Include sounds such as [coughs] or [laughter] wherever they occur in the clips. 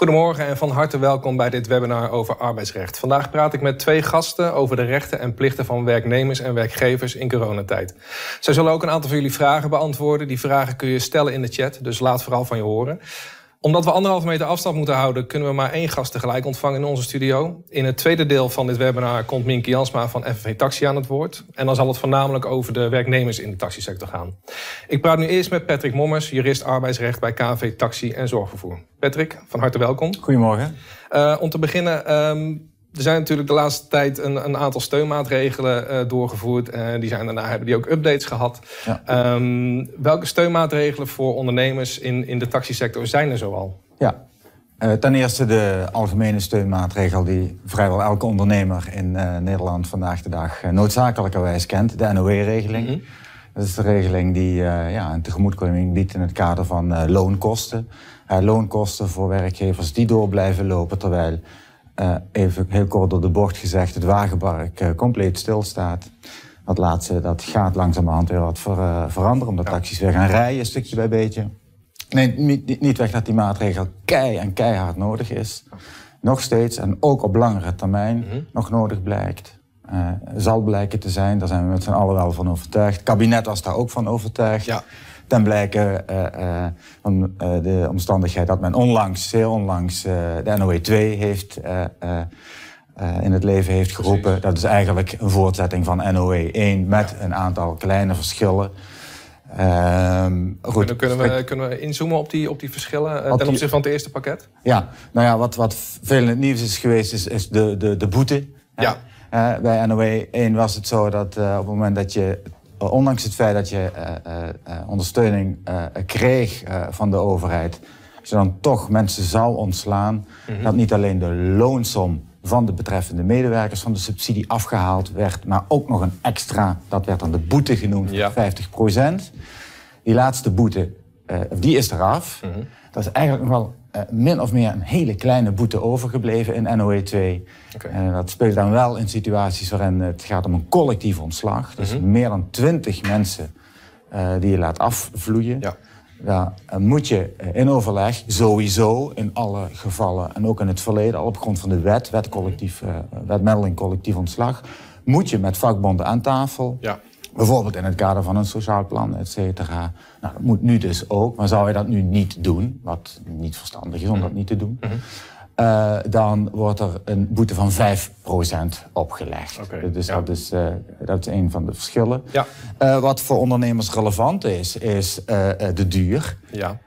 Goedemorgen en van harte welkom bij dit webinar over arbeidsrecht. Vandaag praat ik met twee gasten over de rechten en plichten van werknemers en werkgevers in coronatijd. Zij zullen ook een aantal van jullie vragen beantwoorden. Die vragen kun je stellen in de chat, dus laat vooral van je horen omdat we anderhalve meter afstand moeten houden, kunnen we maar één gast tegelijk ontvangen in onze studio. In het tweede deel van dit webinar komt Minke Jansma van FNV Taxi aan het woord. En dan zal het voornamelijk over de werknemers in de taxisector gaan. Ik praat nu eerst met Patrick Mommers, jurist arbeidsrecht bij KNV Taxi en Zorgvervoer. Patrick, van harte welkom. Goedemorgen. Uh, om te beginnen, um, er zijn natuurlijk de laatste tijd een, een aantal steunmaatregelen uh, doorgevoerd. Uh, die zijn daarna hebben die ook updates gehad. Ja. Um, welke steunmaatregelen voor ondernemers in, in de taxisector zijn er zoal? Ja, uh, ten eerste de algemene steunmaatregel die vrijwel elke ondernemer in Nederland vandaag de dag noodzakelijkerwijs kent, de NOW-regeling. Mm -hmm. Dat is de regeling die ja, een tegemoetkoming biedt in het kader van loonkosten. loonkosten voor werkgevers die door blijven lopen terwijl uh, even heel kort door de bocht gezegd, het wagenpark uh, compleet stilstaat. Dat laatste, dat gaat langzamerhand weer wat ver, uh, veranderen, omdat ja. taxis weer gaan rijden, stukje bij beetje. Nee, niet, niet weg dat die maatregel kei en keihard nodig is. Nog steeds, en ook op langere termijn, mm -hmm. nog nodig blijkt. zal blijken te zijn, daar zijn we met z'n allen wel van overtuigd. Het kabinet was daar ook van overtuigd. Ja ten blijke van uh, de omstandigheid dat men onlangs, zeer onlangs, de NOE 2 heeft, in het leven heeft geroepen. Precies. Dat is eigenlijk een voortzetting van NOE 1 met ja. een aantal kleine verschillen. Ehm, goed. Kunnen, we, kunnen we inzoomen op die, op die verschillen ten opzichte van het eerste pakket? Ja, nou ja, wat, wat veel in het nieuws is geweest, is, is de, de, de boete. Ja. bij NOE 1 was het zo dat op het moment dat je eh, ondanks het feit dat je uh, uh, ondersteuning kreeg van de overheid, als je dan toch mensen zou ontslaan, mm -hmm. dat niet alleen de loonsom van de betreffende medewerkers van de subsidie afgehaald werd, maar ook nog een extra, dat werd dan de boete genoemd, ja. 50 procent. Die laatste boete, die is eraf. Mm -hmm. Dat is eigenlijk nog wel uh, min of meer een hele kleine boete overgebleven in NOE 2. Okay. Uh, dat speelt dan wel in situaties waarin het gaat om een collectief ontslag. Dus mm -hmm. meer dan twintig mensen uh, die je laat afvloeien. Ja. Daar moet je in overleg, sowieso in alle gevallen en ook in het verleden, al op grond van de wet, wet, collectief, wetmiddeling collectief ontslag, moet je met vakbonden aan tafel. Ja. Bijvoorbeeld in het kader van een sociaal plan, et cetera. Nou, dat moet nu dus ook. Maar zou je dat nu niet doen, wat niet verstandig is om dat niet te doen... Mm -hmm. Uh, dan wordt er een boete van 5% opgelegd. Okay, dus ja. dat, is, uh, dat is een van de verschillen. Ja. Uh, wat voor ondernemers relevant is, is de duur. Ja.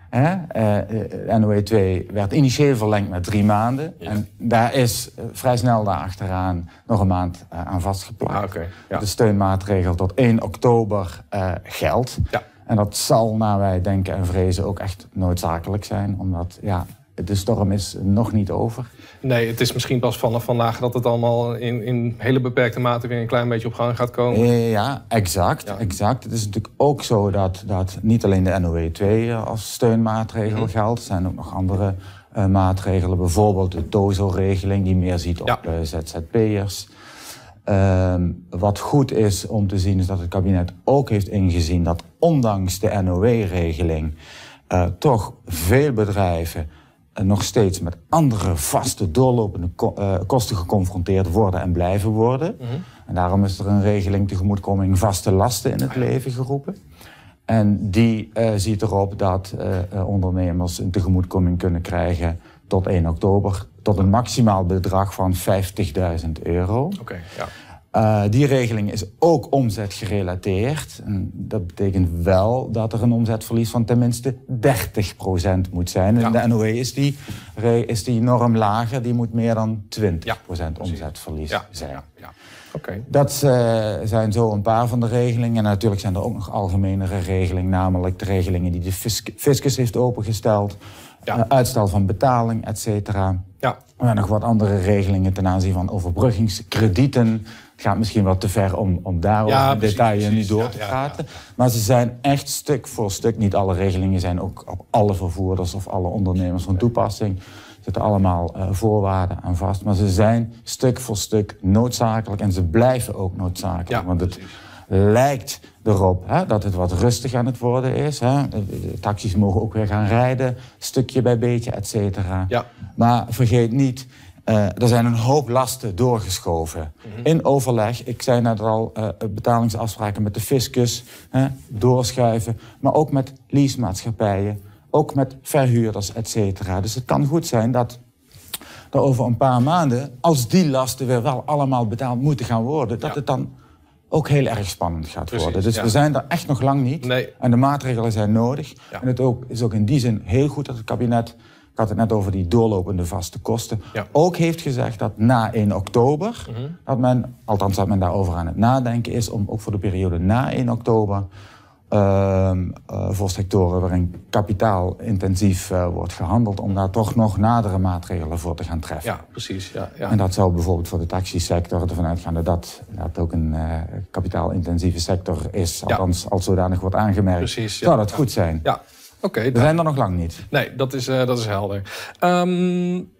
NOE 2 werd initieel verlengd met drie maanden. Ja. En daar is vrij snel daarachteraan nog een maand aan vastgeplakt. Ah, okay. ja. De steunmaatregel tot 1 oktober geldt. Ja. En dat zal, naar wij denken en vrezen, ook echt noodzakelijk zijn. Omdat ja, de storm is nog niet over. Nee, het is misschien pas vanaf vandaag dat het allemaal in, in hele beperkte mate weer een klein beetje op gang gaat komen. Ja, exact. Ja. exact. Het is natuurlijk ook zo dat, dat niet alleen de NOE 2 als steunmaatregel -hmm. geldt. Er zijn ook nog andere uh, maatregelen. Bijvoorbeeld de TOZO-regeling die meer ziet op ja. uh, ZZP'ers. Uh, wat goed is om te zien is dat het kabinet ook heeft ingezien dat ondanks de NOE-regeling toch veel bedrijven nog steeds met andere vaste doorlopende ko uh, kosten geconfronteerd worden en blijven worden. Mm -hmm. En daarom is er een regeling tegemoetkoming vaste lasten in het leven geroepen. En die uh, ziet erop dat uh, ondernemers een tegemoetkoming kunnen krijgen tot 1 oktober tot een maximaal bedrag van 50.000 euro. Okay, ja. Uh, die regeling is ook omzetgerelateerd. En dat betekent wel dat er een omzetverlies van tenminste 30% moet zijn. Ja. In de NOE is die, is die norm lager, die moet meer dan 20% ja, omzetverlies ja. zijn. Ja. Ja. Okay. Dat uh, zijn zo een paar van de regelingen. En natuurlijk zijn er ook nog algemenere regelingen, namelijk de regelingen die de fiscus heeft opengesteld. Ja. Uh, uitstel van betaling, et cetera. Ja. En nog wat andere regelingen ten aanzien van overbruggingskredieten gaat misschien wat te ver om, om daar ja, in detail nu door te praten. Maar ze zijn echt stuk voor stuk. Niet alle regelingen zijn ook op alle vervoerders of alle ondernemers van toepassing. Er zitten allemaal uh, voorwaarden aan vast. Maar ze zijn stuk voor stuk noodzakelijk en ze blijven ook noodzakelijk. want het lijkt erop hè, dat het wat rustig aan het worden is. Hè. Taxis mogen ook weer gaan rijden, stukje bij beetje, et cetera. Ja. Maar vergeet niet, uh, er zijn een hoop lasten doorgeschoven. Mhm. In overleg, ik zei net al, uh, betalingsafspraken met de fiscus, hè, doorschuiven. Maar ook met leasemaatschappijen, ook met verhuurders, et cetera. Dus het kan goed zijn dat er over een paar maanden, als die lasten weer wel allemaal betaald moeten gaan worden, dat het dan ook heel erg spannend gaat worden. Dus we zijn er echt nog lang niet. Nee. En de maatregelen zijn nodig. En het ook, is ook in die zin heel goed dat het kabinet, ik had het net over die doorlopende vaste kosten, ook heeft gezegd dat na 1 oktober, mhm. dat men, althans dat men daarover aan het nadenken is, om ook voor de periode na 1 oktober voor sectoren waarin kapitaalintensief uh, wordt gehandeld, om daar toch nog nadere maatregelen voor te gaan treffen. Ja, precies. Ja, ja. En dat zou bijvoorbeeld voor de taxisector ervan uitgaan dat dat, dat ook een uh, kapitaalintensieve sector is, althans als zodanig wordt aangemerkt. Precies, zou dat goed zijn? Ja. Oké. We zijn er nog lang niet. Nee, dat is, dat is helder. Um,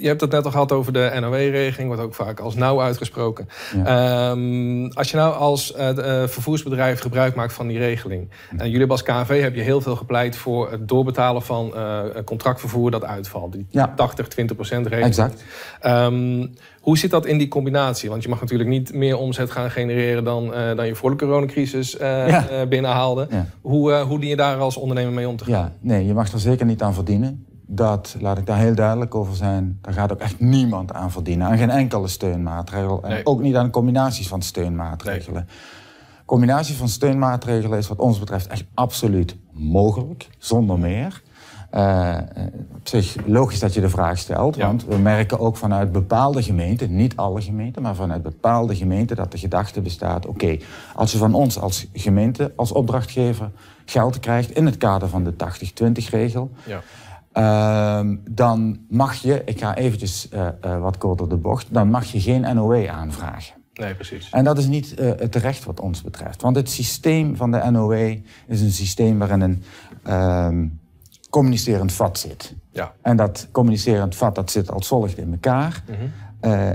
je hebt het net al gehad over de NOW-regeling, wordt ook vaak als nauw uitgesproken. Ehm, als je nou als uh, vervoersbedrijf gebruik maakt van die regeling. En jullie hebben als KNV heb je heel veel gepleit voor het doorbetalen van uh, contractvervoer dat uitvalt. Die 80, 20 procent regeling. Exact. Um, hoe zit dat in die combinatie? Want je mag natuurlijk niet meer omzet gaan genereren dan, dan je voor de coronacrisis binnenhaalde. Hoe, hoe dien je daar als ondernemer mee om te gaan? Ja, nee, je mag er zeker niet aan verdienen dat, laat ik daar heel duidelijk over zijn, daar gaat ook echt niemand aan verdienen. Aan geen enkele steunmaatregel. En ook niet aan combinaties van steunmaatregelen. Nee. Combinatie van steunmaatregelen is wat ons betreft echt absoluut mogelijk, zonder meer. Uh, op zich logisch dat je de vraag stelt, want we merken ook vanuit bepaalde gemeenten, niet alle gemeenten, maar vanuit bepaalde gemeenten dat de gedachte bestaat: oké, als je van ons als gemeente, als opdrachtgever geld krijgt in het kader van de 80-20-regel. Ja Ehm, dan mag je, ik ga eventjes uh, uh, wat korter de bocht, dan mag je geen NOE aanvragen. Nee, precies. En dat is niet het terecht wat ons betreft. Want het systeem van de NOE is een systeem waarin een ehm, communicerend vat zit. Ja. En dat communicerend vat dat zit als volgt in elkaar. Mm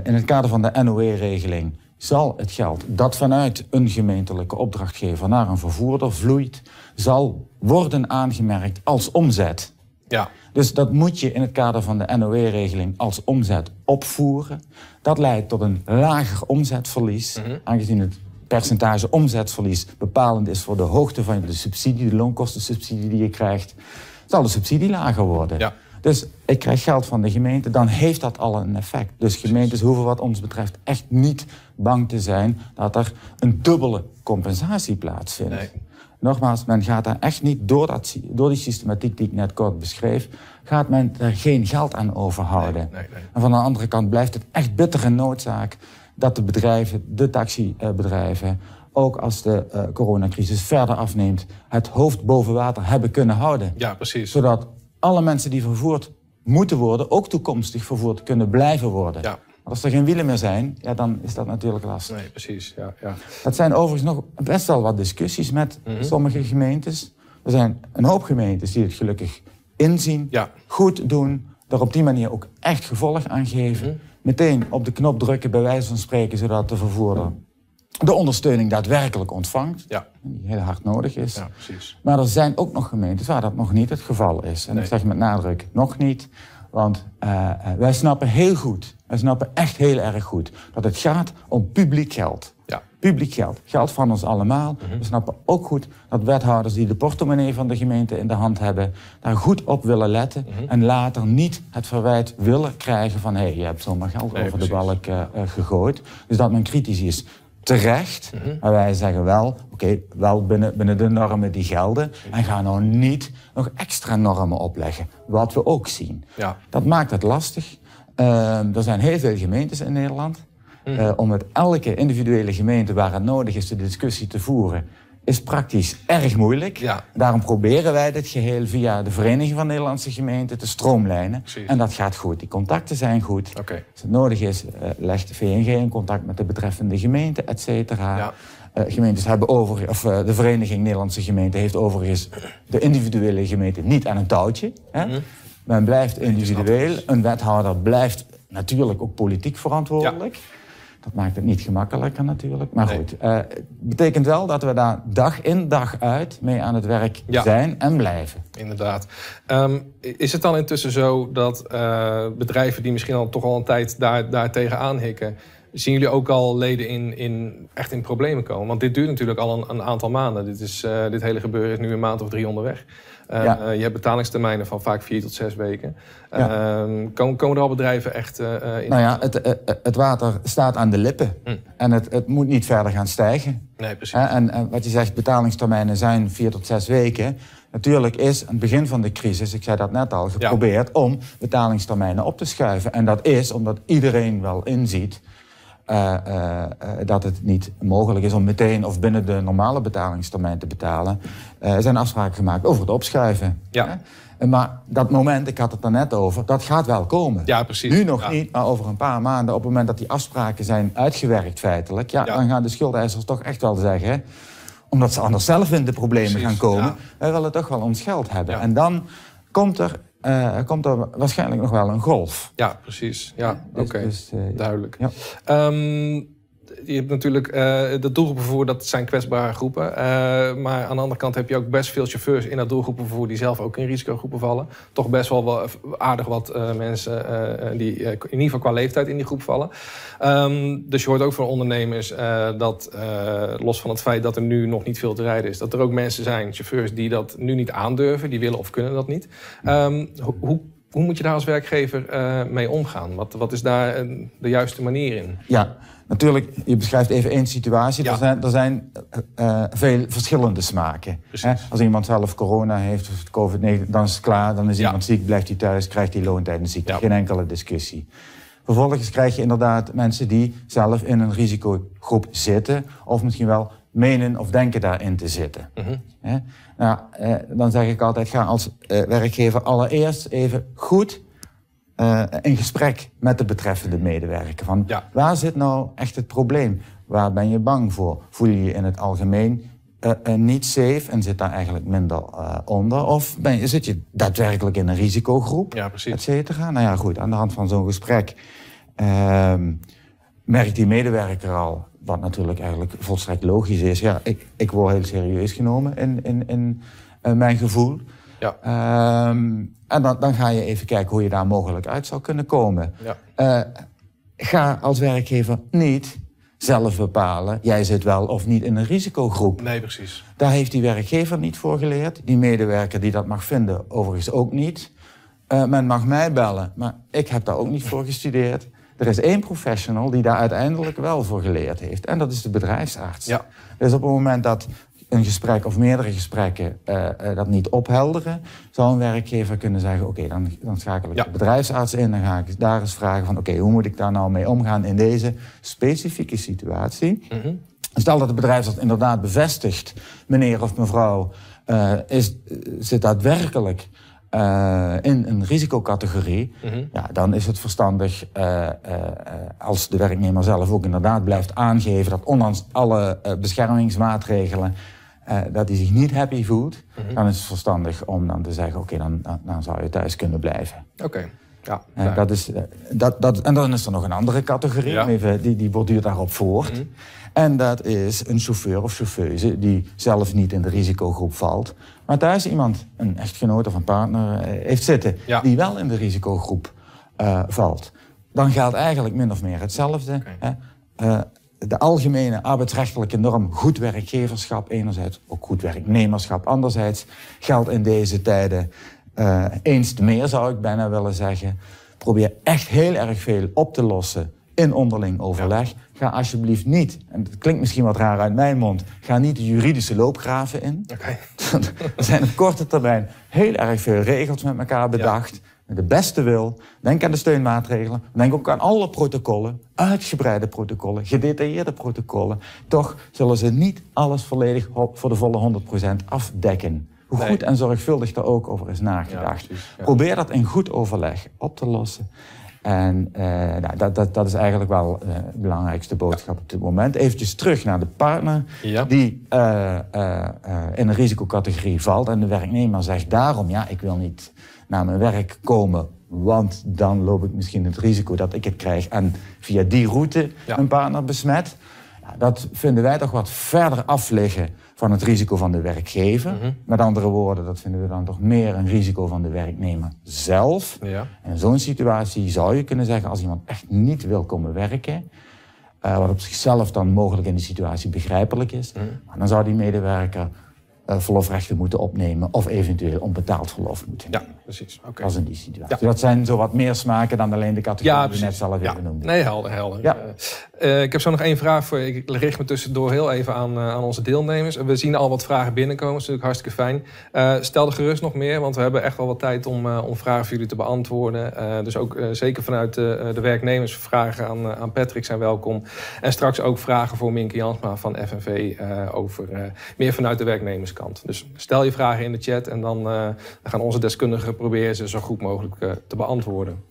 in het kader van de NOE-regeling zal het geld dat vanuit een gemeentelijke opdrachtgever naar een vervoerder vloeit, zal worden aangemerkt als omzet. Ja. Dus dat moet je in het kader van de NOE-regeling als omzet opvoeren. Dat leidt tot een lager omzetverlies, mhm. aangezien het percentage omzetverlies bepalend is voor de hoogte van de subsidie, de loonkostensubsidie die je krijgt, zal de subsidie lager worden. Ja. Dus ik krijg geld van de gemeente, dan heeft dat al een effect. Dus gemeentes hoeven wat ons betreft echt niet bang te zijn dat er een dubbele compensatie plaatsvindt. Nee. Nogmaals, men gaat daar echt niet, door, dat, door die systematiek die ik net kort beschreef, gaat men er geen geld aan overhouden. Nee, nee, en van de andere kant blijft het echt bittere noodzaak dat de bedrijven, de taxibedrijven, ook als de uh, coronacrisis verder afneemt, het hoofd boven water hebben kunnen houden. Ja, precies. Zodat alle mensen die vervoerd moeten worden, ook toekomstig vervoerd kunnen blijven worden. Ja als er geen wielen meer zijn, ja, dan is dat natuurlijk lastig. Nee, precies. Ja, ja. Dat zijn overigens nog best wel wat discussies met mhm. sommige gemeentes. Er zijn een hoop gemeentes die het gelukkig inzien, ja. goed doen, er op die manier ook echt gevolg aan geven. Mhm. Meteen op de knop drukken, bij wijze van spreken, zodat de vervoerder de ondersteuning daadwerkelijk ontvangt. Ja. Die heel hard nodig is. Ja, precies. Maar er zijn ook nog gemeentes waar dat nog niet het geval is. En ik zeg met nadruk nog niet. Want uh, wij snappen heel goed, wij snappen echt heel erg goed, dat het gaat om publiek geld. Ja. Publiek geld, geld van ons allemaal. Mhm. We snappen ook goed dat wethouders die de portemonnee van de gemeente in de hand hebben, daar goed op willen letten mhm. en later niet het verwijt willen krijgen van hé, hey, je hebt zomaar geld over de balk uh, gegooid. Dus dat men kritisch is terecht. Mhm. Maar wij zeggen wel, oké, wel binnen, binnen de normen die gelden. En ga nou niet nog extra normen opleggen. Wat we ook zien. Ja. Dat maakt het lastig. Uh, er zijn heel veel gemeentes in Nederland. Uh, om met elke individuele gemeente waar het nodig is de discussie te voeren is praktisch erg moeilijk. Ja. Daarom proberen wij dit geheel via de Vereniging van Nederlandse Gemeenten te stroomlijnen. En dat gaat goed. Die contacten zijn goed. Okay. Als het nodig is, uh, legt de VNG in contact met de betreffende gemeente, et cetera. Ja. Uh, gemeentes hebben over, of uh, de Vereniging Nederlandse Gemeenten heeft overigens de individuele gemeente niet aan een touwtje. Hè? Mm Men blijft individueel. Een wethouder blijft natuurlijk ook politiek verantwoordelijk. Dat maakt het niet gemakkelijker natuurlijk. Maar goed, uh, betekent wel dat we daar dag in dag uit mee aan het werk zijn en blijven. Inderdaad. Um, is het dan intussen zo dat uh, bedrijven die misschien al toch al een tijd daar, daar tegenaan hikken... Zien jullie ook al leden in, in, echt in problemen komen? Want dit duurt natuurlijk al een, een aantal maanden. Dit, is, uh, dit hele gebeuren is nu een maand of drie onderweg. Uh, ja. uh, je hebt betalingstermijnen van vaak vier tot zes weken. Ja. Ehm, komen, komen er al bedrijven echt in? Nou ja, het, het water staat aan de lippen. Hm. En het, het moet niet verder gaan stijgen. Nee, precies. En, en wat je zegt, betalingstermijnen zijn vier tot zes weken. Natuurlijk is aan het begin van de crisis, ik zei dat net al, geprobeerd ja. om betalingstermijnen op te schuiven. En dat is omdat iedereen wel inziet uh, uh, dat het niet mogelijk is om meteen of binnen de normale betalingstermijn te betalen. Er zijn afspraken gemaakt over het opschuiven. Ja. Maar dat moment, ik had het er net over, dat gaat wel komen. Ja, precies. Nu nog ja. niet, maar over een paar maanden, op het moment dat die afspraken zijn uitgewerkt feitelijk, ja, ja. dan gaan de schuldeisers toch echt wel zeggen, omdat ze anders zelf in de problemen precies, gaan komen, wij willen toch wel ons geld hebben. En dan komt er uh, komt er waarschijnlijk nog wel een golf. Ja, precies. Ja, dus, oké. dus, uh, Duidelijk. Ja. Um, je hebt natuurlijk uh, de doelgroepenvervoer, dat zijn kwetsbare groepen. Uh, maar aan de andere kant heb je ook best veel chauffeurs in dat doelgroepenvervoer die zelf ook in risicogroepen vallen. Toch best wel, aardig wat uh, mensen die in ieder geval qua leeftijd in die groep vallen. Um, dus je hoort ook van ondernemers dat, los van het feit dat er nu nog niet veel te rijden is, dat er ook mensen zijn, chauffeurs, die dat nu niet aandurven, die willen of kunnen dat niet. Um, hoe hoe moet je daar als werkgever mee omgaan? Wat, wat is daar de juiste manier in? Ja, natuurlijk, je beschrijft even één situatie. Ja. Er zijn, er zijn uh, veel verschillende smaken. Hè? Als iemand zelf corona heeft of COVID-19, dan is het klaar. Dan is ja. iemand ziek, blijft hij thuis, krijgt hij loontijd ziekte. Ja. Geen enkele discussie. Vervolgens krijg je inderdaad mensen die zelf in een risicogroep zitten... of misschien wel menen of denken daarin te zitten. Mm -hmm. Nou, eh, dan zeg ik altijd, ga als eh, werkgever allereerst even goed uh, in gesprek met de betreffende medewerker. Van, ja. Waar zit nou echt het probleem? Waar ben je bang voor? Voel je je in het algemeen niet safe en zit daar eigenlijk minder onder? Of ben je, zit je daadwerkelijk in een risicogroep? Ja, precies. Et cetera? Nou ja, goed, aan de hand van zo'n gesprek ehm, merkt die medewerker al wat natuurlijk eigenlijk volstrekt logisch is. Ja, ik, ik word heel serieus genomen in, in, in mijn gevoel. Ja. Um, en dan, dan ga je even kijken hoe je daar mogelijk uit zou kunnen komen. Ja. Uh, ga als werkgever niet zelf bepalen... jij zit wel of niet in een risicogroep. Nee, precies. Daar heeft die werkgever niet voor geleerd. Die medewerker die dat mag vinden, overigens ook niet. Uh, men mag mij bellen, maar ik heb daar ook niet voor gestudeerd. Er is één professional die daar uiteindelijk wel voor geleerd heeft. En dat is de bedrijfsarts. Ja. Dus op het moment dat een gesprek of meerdere gesprekken uh, uh, dat niet ophelderen, zou een werkgever kunnen zeggen: Oké, okay, dan, dan schakel ik ja. de bedrijfsarts in. Dan ga ik daar eens vragen: van, Oké, okay, hoe moet ik daar nou mee omgaan in deze specifieke situatie? Mm -hmm. Stel dat de bedrijfsarts inderdaad bevestigt, meneer of mevrouw, uh, is, zit daadwerkelijk uh, in een risicocategorie, mm -hmm. ja, dan is het verstandig uh, uh, als de werknemer zelf ook inderdaad blijft aangeven dat ondanks alle beschermingsmaatregelen dat hij zich niet happy voelt, mm -hmm. dan is het verstandig om dan te zeggen, oké, okay, dan, dan, dan, zou je thuis kunnen blijven. Oké. Okay. Ja, dat is, dat, dat, en dan is er nog een andere categorie, ja. even, die, die borduurt daarop voort. Mm -hmm. En dat is een chauffeur of chauffeuse die zelf niet in de risicogroep valt, maar thuis iemand, een echtgenoot of een partner, heeft zitten ja. die wel in de risicogroep uh, valt. Dan geldt eigenlijk min of meer hetzelfde. Okay. De algemene arbeidsrechtelijke norm goed werkgeverschap enerzijds, ook goed werknemerschap anderzijds, geldt in deze tijden uh, eens te meer, zou ik bijna willen zeggen. Probeer echt heel erg veel op te lossen in onderling overleg. Ja. Ga alsjeblieft niet, en dat klinkt misschien wat raar uit mijn mond, ga niet de juridische loopgraven in. Okay. [laughs] er zijn op korte termijn heel erg veel regels met elkaar bedacht. Ja. Met de beste wil. Denk aan de steunmaatregelen. Denk ook aan alle protocollen. Uitgebreide protocollen. Gedetailleerde protocollen. Toch zullen ze niet alles volledig voor de volle 100% afdekken. Hoe Nee. goed en zorgvuldig daar ook over is nagedacht. Ja, precies, ja. Probeer dat in goed overleg op te lossen. En uh, nou, dat, dat, dat is eigenlijk wel uh, de belangrijkste boodschap op dit moment. Eventjes terug naar de partner Ja. die uh, in een risicocategorie valt. En de werknemer zegt daarom, ja, ik wil niet naar mijn werk komen. Want dan loop ik misschien het risico dat ik het krijg en via die route een partner besmet. dat vinden wij toch wat verder af liggen van het risico van de werkgever. Mhm. Met andere woorden, dat vinden we dan toch meer een risico van de werknemer zelf. Ja. In zo'n situatie zou je kunnen zeggen, als iemand echt niet wil komen werken, uh, wat op zichzelf dan mogelijk in die situatie begrijpelijk is, mhm. dan zou die medewerker uh, verlofrechten moeten opnemen of eventueel onbetaald verlof moeten nemen. Precies. Oké. In die situatie. Dat zijn zo wat meer smaken dan alleen de categorie ja, die je net zelf even noemde. Nee, helder, helder. Ja. Uh, ik heb zo nog één vraag voor Ik richt me tussendoor heel even aan, uh, aan onze deelnemers. We zien al wat vragen binnenkomen, dat is natuurlijk hartstikke fijn. stel er gerust nog meer, want we hebben echt wel wat tijd om, om vragen voor jullie te beantwoorden. dus ook zeker vanuit de, werknemers vragen aan, aan Patrick zijn welkom. En straks ook vragen voor Minke Jansma van FNV over meer vanuit de werknemers dus stel je vragen in de chat en dan, gaan onze deskundigen proberen ze zo goed mogelijk te beantwoorden.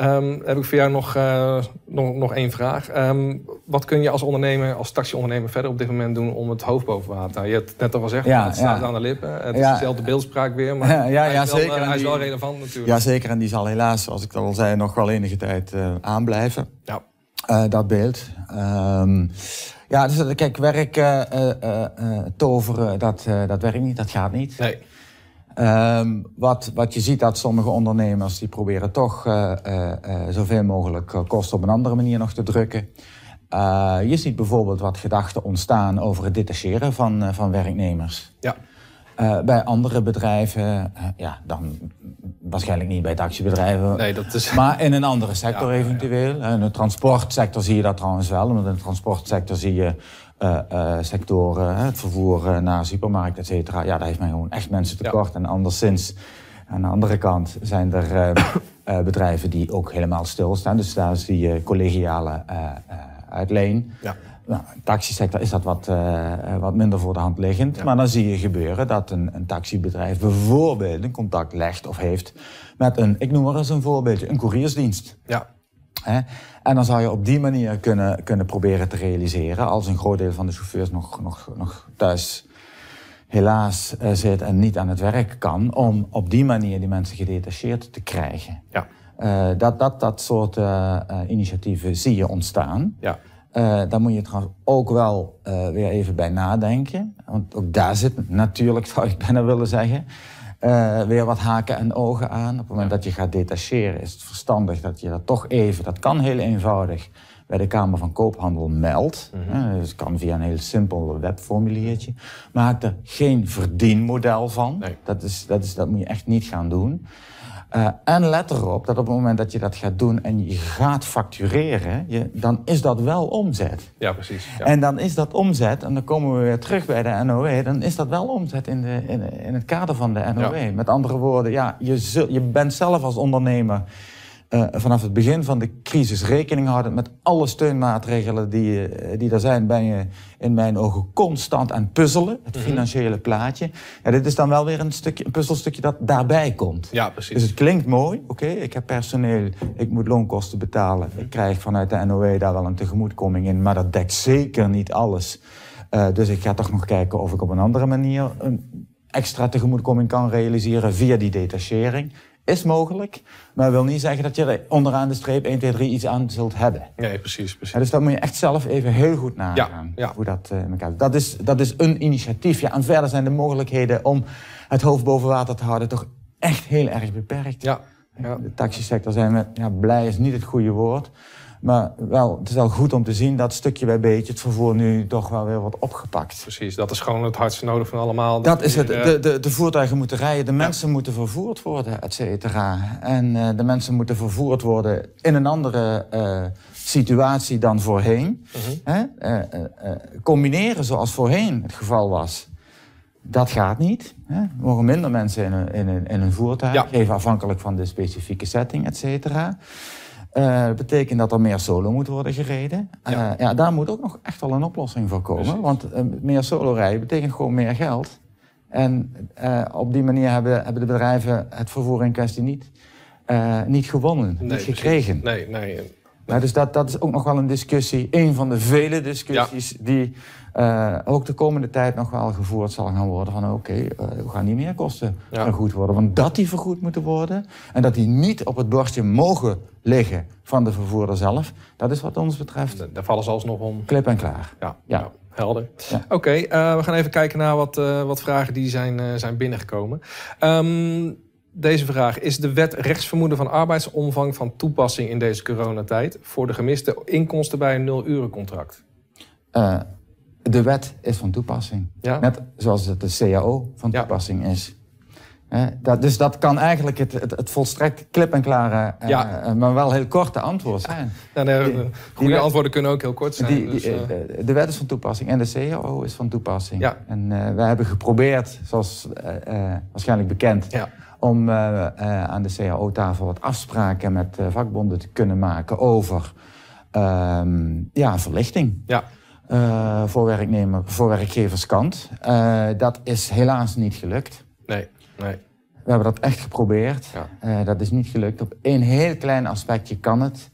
Um, heb ik voor jou nog, uh, nog, nog één vraag. Um, wat kun je als ondernemer, als taxiondernemer verder op dit moment doen om het hoofd boven water? Je hebt het net al gezegd, ja, het staat ja. aan de lippen. Het is dezelfde beeldspraak weer, maar ja, ja, hij, is wel, zeker. hij is wel relevant natuurlijk. Ja, zeker. En die zal helaas, zoals ik al zei, nog wel enige tijd aanblijven. Ja. dat beeld. Um, ja, dus kijk, werk toveren, dat, dat werkt niet, dat gaat niet. Nee. Um, wat, wat je ziet dat sommige ondernemers die proberen toch zoveel mogelijk kosten op een andere manier nog te drukken. je ziet bijvoorbeeld wat gedachten ontstaan over het detacheren van, van werknemers. Ja. Bij andere bedrijven, ja, dan waarschijnlijk niet bij taxibedrijven, nee, dat is... maar in een andere sector eventueel. In de transportsector zie je dat trouwens wel, want in de transportsector zie je uh, sectoren, het vervoer naar supermarkt, et cetera. Ja, daar heeft men gewoon echt mensen tekort. En anderszins, aan de andere kant zijn er [coughs] bedrijven die ook helemaal stilstaan. Dus daar zie je collegiale uitleen. Ja. Nou, taxisector is dat wat, wat minder voor de hand liggend. Maar dan zie je gebeuren dat een, een taxibedrijf bijvoorbeeld een contact legt of heeft met een, ik noem maar eens een voorbeeldje, een couriersdienst. Ja. En dan zou je op die manier kunnen, kunnen proberen te realiseren, als een groot deel van de chauffeurs nog, nog, nog thuis helaas uh, zit en niet aan het werk kan, om op die manier die mensen gedetacheerd te krijgen. Ja. Uh, dat, dat, dat soort uh, initiatieven zie je ontstaan. Ja. Daar moet je trouwens ook wel weer even bij nadenken. Want ook daar zit natuurlijk, [laughs] zou ik bijna willen zeggen, uh, weer wat haken en ogen aan. Op het moment dat je gaat detacheren is het verstandig dat je dat toch even, dat kan heel eenvoudig, bij de Kamer van Koophandel meldt. Mm dus het kan via een heel simpel webformuliertje. Maak er geen verdienmodel van. Nee. Dat, is, dat, is, dat moet je echt niet gaan doen. Uh, en let erop dat op het moment dat je dat gaat doen en je gaat factureren, je, dan is dat wel omzet. Ja, precies. Ja. En dan is dat omzet, en dan komen we weer terug bij de NOW, dan is dat wel omzet in, de, in, in het kader van de NOW. Met andere woorden, ja, je, zul, je bent zelf als ondernemer uh, vanaf het begin van de crisis rekening houden met alle steunmaatregelen die, uh, die er zijn, ben je in mijn ogen constant aan puzzelen, het mhm. financiële plaatje. Ja, dit is dan wel weer een, stukje, een puzzelstukje dat daarbij komt. Ja, precies. Dus het klinkt mooi, oké, ik heb personeel, ik moet loonkosten betalen, ik krijg vanuit de NOW daar wel een tegemoetkoming in, maar dat dekt zeker niet alles. Uh, dus ik ga toch nog kijken of ik op een andere manier een extra tegemoetkoming kan realiseren via die detachering is mogelijk, maar wil niet zeggen dat je er onderaan de streep 1, 2, 3 iets aan zult hebben. Nee, precies. precies. Ja, dus dat moet je echt zelf even heel goed nagaan. Ja, Hoe dat, uh, elkaar. Dat, is, dat is een initiatief. Ja, en verder zijn de mogelijkheden om het hoofd boven water te houden toch echt heel erg beperkt. Ja. ja. De taxisector zijn we, ja, blij is niet het goede woord. Maar wel, het is wel goed om te zien dat stukje bij beetje het vervoer nu toch wel weer wordt opgepakt. Precies, dat is gewoon het hardste nodig van allemaal. Dat, is het. De, de, de, voertuigen moeten rijden, de mensen moeten vervoerd worden, et cetera. En uh, de mensen moeten vervoerd worden in een andere uh, situatie dan voorheen. Uh -huh. uh, combineren zoals voorheen het geval was. Dat gaat niet. Hè? Er mogen minder mensen in een, in een, in een voertuig, ja. even afhankelijk van de specifieke setting, et cetera. Uh, betekent dat er meer solo moet worden gereden. Ja. Uh, ja, daar moet ook nog echt wel een oplossing voor komen. Want uh, meer solo rijden betekent gewoon meer geld. En op die manier hebben, hebben de bedrijven het vervoer in kwestie niet, niet gewonnen, niet gekregen. Nee, nee. Nou, dus dat, dat is ook nog wel een discussie, een van de vele discussies die uh, ook de komende tijd nog wel gevoerd zal gaan worden. Van oké, okay, uh, we gaan niet meer kosten ja. vergoed worden. Want dat die vergoed moeten worden en dat die niet op het bordje mogen liggen van de vervoerder zelf, dat is wat ons betreft. Daar vallen ze alsnog om. Klip en klaar. Ja, ja. helder. Oké, okay, uh, we gaan even kijken naar wat, wat vragen die zijn, zijn binnengekomen. Um, deze vraag. Is de wet rechtsvermoeden van arbeidsomvang van toepassing in deze coronatijd voor de gemiste inkomsten bij een nul-urencontract? De wet is van toepassing. Ja? Net zoals het de CAO van toepassing is. dat, dus dat kan eigenlijk het, het, het volstrekt klip en klare, uh, ja. maar wel heel korte antwoord zijn. Ja, nee, goede antwoorden kunnen ook heel kort zijn. Die, dus, uh... De wet is van toepassing en de CAO is van toepassing. Ja. En wij hebben geprobeerd, zoals waarschijnlijk bekend, om aan de CAO-tafel wat afspraken met vakbonden te kunnen maken over ehm, ja, verlichting. Ja. Uh, voor, werknemer, voor werkgeverskant. Uh, dat is helaas niet gelukt. Nee, nee. We hebben dat echt geprobeerd. Ja. Uh, dat is niet gelukt. Op één heel klein aspectje kan het.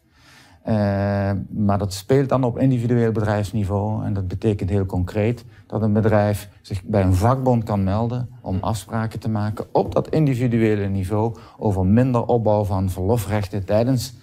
maar dat speelt dan op individueel bedrijfsniveau. En dat betekent heel concreet dat een bedrijf zich bij een vakbond kan melden om afspraken te maken op dat individuele niveau over minder opbouw van verlofrechten tijdens